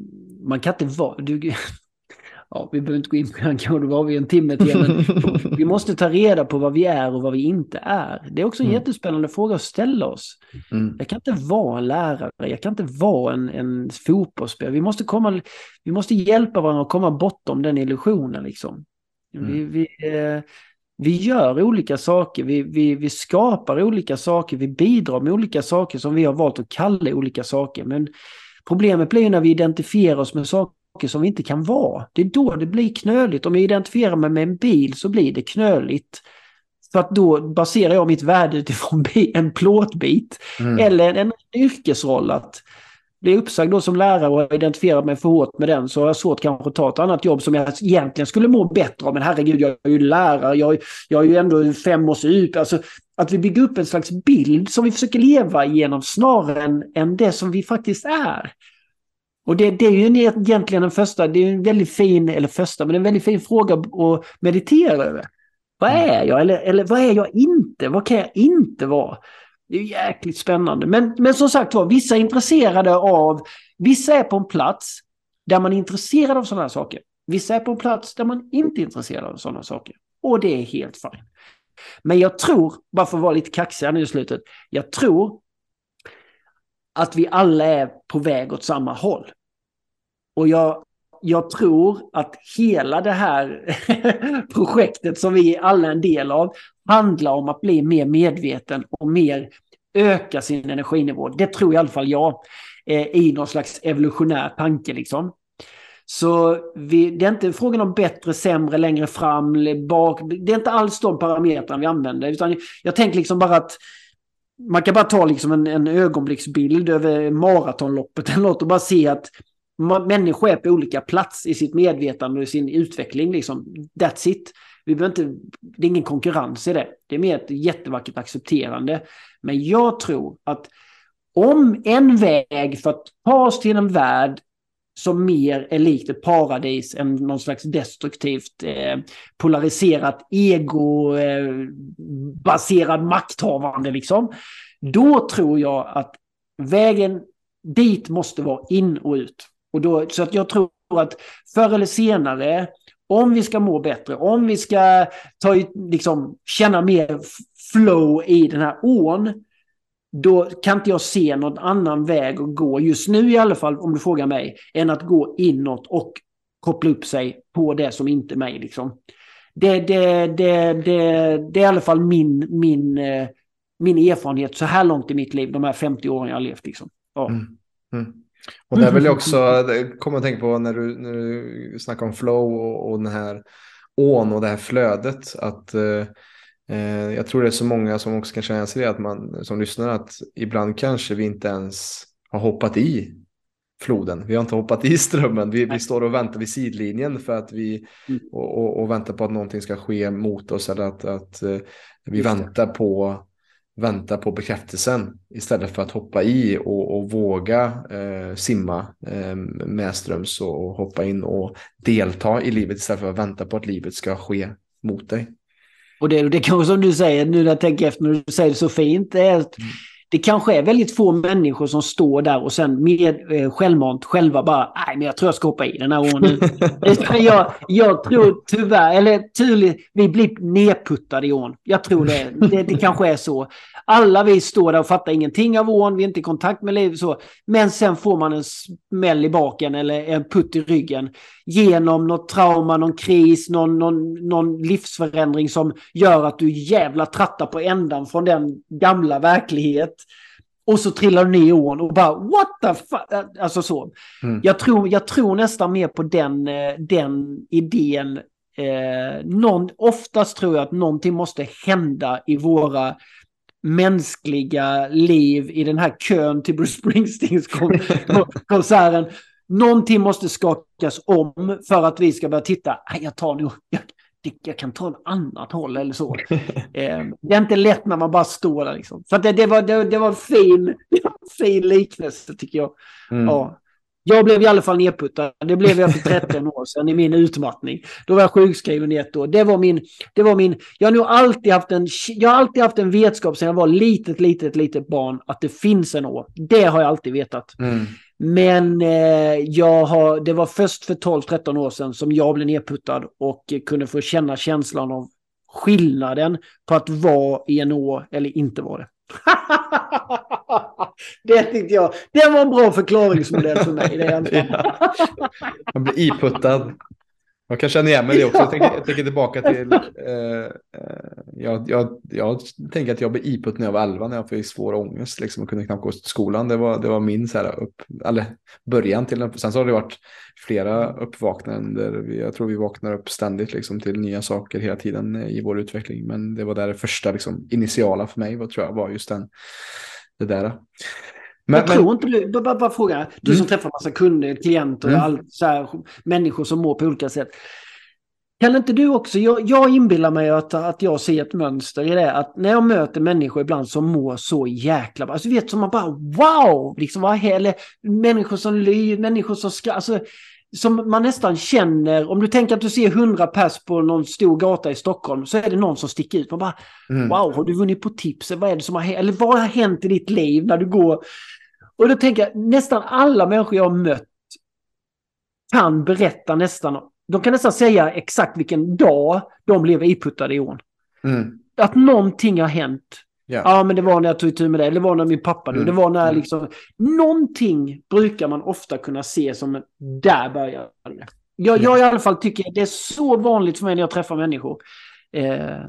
man kan inte vara... Du, ja, vi behöver inte gå in på den kanske, då har vi en timme till. Men vi måste ta reda på vad vi är och vad vi inte är. Det är också en Mm. jättespännande fråga att ställa oss. Mm. Jag kan inte vara en lärare, jag kan inte vara en, en fotbollsspelare. Vi måste, komma, vi måste hjälpa varandra att komma bortom den illusionen. Liksom. Vi, Mm. vi, eh, vi gör olika saker, vi, vi, vi skapar olika saker, vi bidrar med olika saker som vi har valt att kalla olika saker. Men problemet blir när vi identifierar oss med saker som vi inte kan vara. Det är då det blir knöligt. Om jag identifierar mig med en bil så blir det knöligt. För att då baserar jag mitt värde utifrån en plåtbit. Mm. Eller en yrkesroll att bli uppsagd då som lärare och har identifierat mig för hårt med den så har jag svårt kanske att ta ett annat jobb som jag egentligen skulle må bättre av. Men herregud, jag är ju lärare, jag, jag är ju ändå fem års ut. Alltså att vi bygger upp en slags bild som vi försöker leva igenom snarare än, än det som vi faktiskt är. Och det, det är ju en- egentligen den första, det är en väldigt fin, eller första, men en väldigt fin fråga att meditera över. Vad är jag? Eller, eller vad är jag inte? Vad kan jag inte vara? Det är jäkligt spännande. Men, men som sagt var, vissa är intresserade av... Vissa är på en plats där man är intresserad av sådana här saker. Vissa är på en plats där man inte är intresserad av sådana saker. Och det är helt fint. Men jag tror, bara för att vara lite kaxig här nu i slutet, jag tror att vi alla är på väg åt samma håll. Och jag, jag tror att hela det här projektet som vi alla är en del av handlar om att bli mer medveten och mer öka sin energinivå. Det tror i alla fall jag eh, i någon slags evolutionär tanke liksom. Så vi, det är inte frågan om bättre, sämre, längre fram, bak. Det är inte alls de parametrarna vi använder. Utan jag tänker liksom bara att man kan bara ta liksom en, en ögonblicksbild över maratonloppet eller något och bara se att människor är på olika plats i sitt medvetande och i sin utveckling. Liksom. That's it. Vi behöver inte, det är ingen konkurrens i det. Det är mer ett jättevackert accepterande. Men jag tror att om en väg för att ta oss till en värld som mer är likt ett paradis än någon slags destruktivt eh, polariserat ego-baserad eh, makthavande liksom. Då tror jag att vägen dit måste vara in och ut. Och då, så att jag tror att förr eller senare, om vi ska må bättre, om vi ska ta, liksom, känna mer flow i den här ån, då kan inte jag se någon annan väg att gå, just nu i alla fall om du frågar mig, än att gå inåt och koppla upp sig på det som inte är mig. Liksom. Det, det, det, det, det är i alla fall min, min, eh, min erfarenhet så här långt i mitt liv, de här 50 åren jag har levt. Liksom. Ja. Mm. Mm. Och där vill jag också komma att tänka på när du, när du snackar om flow och, och den här ån och det här flödet. Att eh, eh, jag tror det är så många som också kan känna sig det, att man som lyssnar, att ibland kanske vi inte ens har hoppat i floden. Vi har inte hoppat i strömmen. Vi, vi står och väntar vid sidlinjen för att vi Mm. och, och, och väntar på att någonting ska ske mot oss eller att, att eh, vi det. väntar på vänta på bekräftelsen istället för att hoppa i och, och våga eh, simma eh, medströms och, och hoppa in och delta i livet istället för att vänta på att livet ska ske mot dig. Och det, det kanske som du säger, nu när jag tänker efter när du säger det så fint, är att det kanske är väldigt få människor som står där och sen med eh, självmant själva bara, nej men jag tror jag ska hoppa i den här ån jag, jag tror tyvärr, eller tydligt, vi blir nedputtade i ån. Jag tror det, det, det kanske är så. Alla vi står där och fattar ingenting av ån, vi är inte i kontakt med livet så. Men sen får man en smäll i baken eller en putt i ryggen genom något trauma, någon kris, någon, någon, någon livsförändring som gör att du jävla trattar på ändan från den gamla verklighet. Och så trillar du ner i ån och bara what the fuck? Alltså så. Mm. Jag, tror, jag tror nästan mer på den, eh, den idén. Eh, någon, oftast tror jag att någonting måste hända i våra mänskliga liv i den här kön till Bruce Springsteens kon konserten. Någonting måste skakas om för att vi ska börja titta. "Nej, Jag tar nog, jag, jag kan ta en annat håll eller så. Eh, det är inte lätt när man bara står där liksom. Så det, det, var, det, det var en fin, fin liknelse tycker jag. Mm. Ja. Jag blev i alla fall nedputtad. Det blev jag för 13 år sedan i min utmattning. Då var jag sjukskriven i ett år. Det var min... Det var min jag, har nog alltid haft en, jag har alltid haft en vetskap sedan jag var litet, litet, litet barn att det finns en å. Det har jag alltid vetat. Mm. Men eh, jag har, det var först för 12-13 år sedan som jag blev nedputtad och kunde få känna känslan av skillnaden på att vara i en å eller inte vara det. det tyckte jag, det var en bra förklaringsmodell för mig. Det. Man blir iputtad. Jag kan känna igen mig det också. Jag tänker, jag tänker tillbaka till... Eh, eh, jag, jag, jag tänker att jag blev iputt när jag var 11 när jag fick svår ångest liksom, och kunde knappt gå till skolan. Det var, det var min så här, upp, eller, början till den. Sen så har det varit flera uppvaknanden där vi, jag tror vi vaknar upp ständigt liksom, till nya saker hela tiden i vår utveckling. Men det var där det första liksom, initiala för mig var, tror jag, var just den, det där. Men, jag tror inte du, bara, bara fråga, du mm. som träffar massa kunder, klienter, mm. all, så här, människor som mår på olika sätt. Kan inte du också, jag, jag inbillar mig att, att jag ser ett mönster i det, att när jag möter människor ibland som mår så jäkla bra, alltså vet som man bara wow, liksom vad eller människor som lyr, människor som ska, alltså som man nästan känner, om du tänker att du ser hundra pers på någon stor gata i Stockholm så är det någon som sticker ut. Man bara, mm. wow, har du vunnit på tips? Vad är det som har hänt? Eller vad har hänt i ditt liv när du går? Och då tänker jag, nästan alla människor jag har mött kan berätta nästan, de kan nästan säga exakt vilken dag de blev iputtade i ån. Mm. Att någonting har hänt. Yeah. Ja, men det var när jag tog itu med det. Eller det var när min pappa mm. Det var när mm. liksom... Någonting brukar man ofta kunna se som där börjar det. Jag, jag i alla fall tycker det är så vanligt för mig när jag träffar människor. Eh,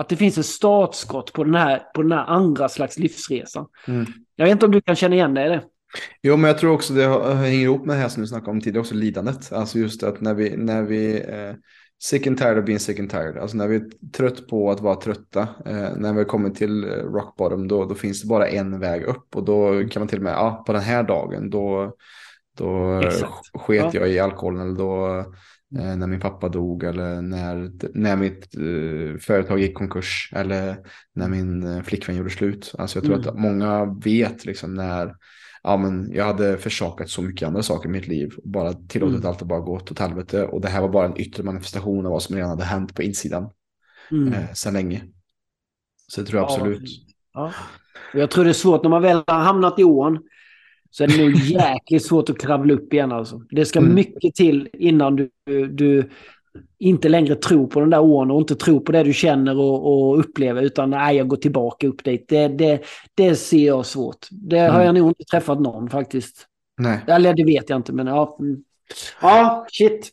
att det finns ett startskott på den här, på den här andra slags livsresan. Mm. Jag vet inte om du kan känna igen dig i det. Jo, men jag tror också det hänger ihop med det här som du snackade om tidigare, också lidandet. Alltså just att när vi, när vi eh, sick and tired of being sick and tired, alltså när vi är trött på att vara trötta, eh, när vi kommer till eh, rock bottom, då, då finns det bara en väg upp och då kan man till och med, ja, på den här dagen, då, då Exakt. sket ja. jag i alkoholen eller då när min pappa dog eller när, när mitt eh, företag gick konkurs eller när min eh, flickvän gjorde slut. Alltså jag tror mm. att många vet liksom när ja, men jag hade försakat så mycket andra saker i mitt liv och bara tillåtit mm. allt att bara gå åt helvete. Och det här var bara en yttre manifestation av vad som redan hade hänt på insidan mm. eh, sedan länge. Så det tror jag absolut. Ja. Jag tror det är svårt när man väl har hamnat i ån så är det nog jäkligt svårt att kravla upp igen alltså. Det ska mm. mycket till innan du, du inte längre tror på den där ån och inte tror på det du känner och, och upplever utan nej, jag går tillbaka upp dit. Det, det, det ser jag svårt. Det mm. har jag nog inte träffat någon faktiskt. Nej. Eller det vet jag inte men ja. Ja, shit.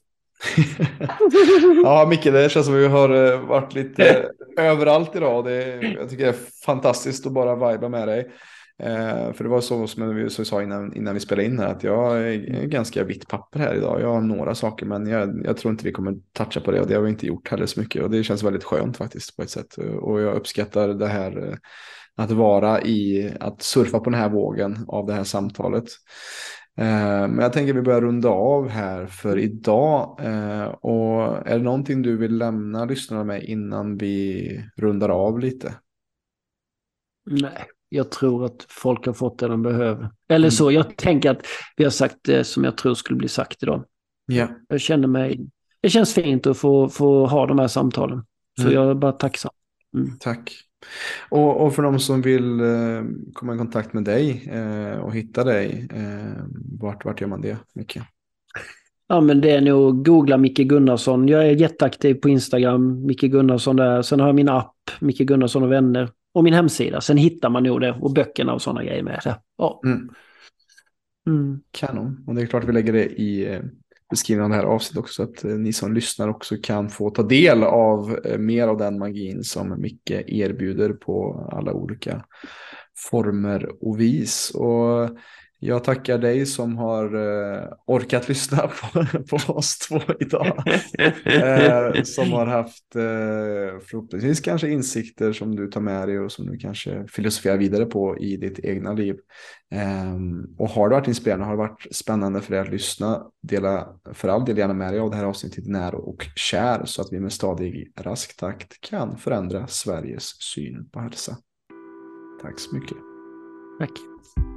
ja, Micke, det känns som vi har eh, varit lite överallt idag. Det, jag tycker det är fantastiskt att bara viba med dig. Eh, för det var så som vi sa innan, innan vi spelade in här att jag är ganska vitt papper här idag. Jag har några saker men jag, jag, tror inte vi kommer toucha på det och det har vi inte gjort heller så mycket. Och det känns väldigt skönt faktiskt på ett sätt. Och jag uppskattar det här eh, att vara i, att surfa på den här vågen av det här samtalet. Eh, men jag tänker att vi börjar runda av här för idag. Eh, och är det någonting du vill lämna lyssnarna med innan vi rundar av lite? Nej, jag tror att folk har fått det de behöver. Eller så, jag tänker att vi har sagt det som jag tror skulle bli sagt idag. Yeah. Jag känner mig, det känns fint att få, få ha de här samtalen. Så mm. jag är bara tacksam. Mm. Tack. Och, och, för de som vill eh, komma i kontakt med dig eh, och hitta dig, eh, vart, vart gör man det, Micke? Ja men det är nog googla Micke Gunnarsson. Jag är jätteaktiv på Instagram, Micke Gunnarsson där. Sen har jag min app, Micke Gunnarsson och vänner och min hemsida. Sen hittar man nog det och böckerna och sådana grejer med. det. Ja. Mm. Mm. Kanon. Och det är klart vi lägger det i eh, beskrivningen av det här avsnittet också. Så att eh, ni som lyssnar också kan få ta del av eh, mer av den magin som Micke erbjuder på alla olika former och vis. Och jag tackar dig som har eh, orkat lyssna på, på oss två idag. eh, som har haft eh, förhoppningsvis kanske insikter som du tar med dig och som du kanske filosoferar vidare på i ditt egna liv. Ehm, och har det varit inspirerande, har det varit spännande för dig att lyssna, dela för all del gärna med dig av det här avsnittet nära och kär så att vi med stadig rask takt kan förändra Sveriges syn på hälsa. Tack så mycket. Tack.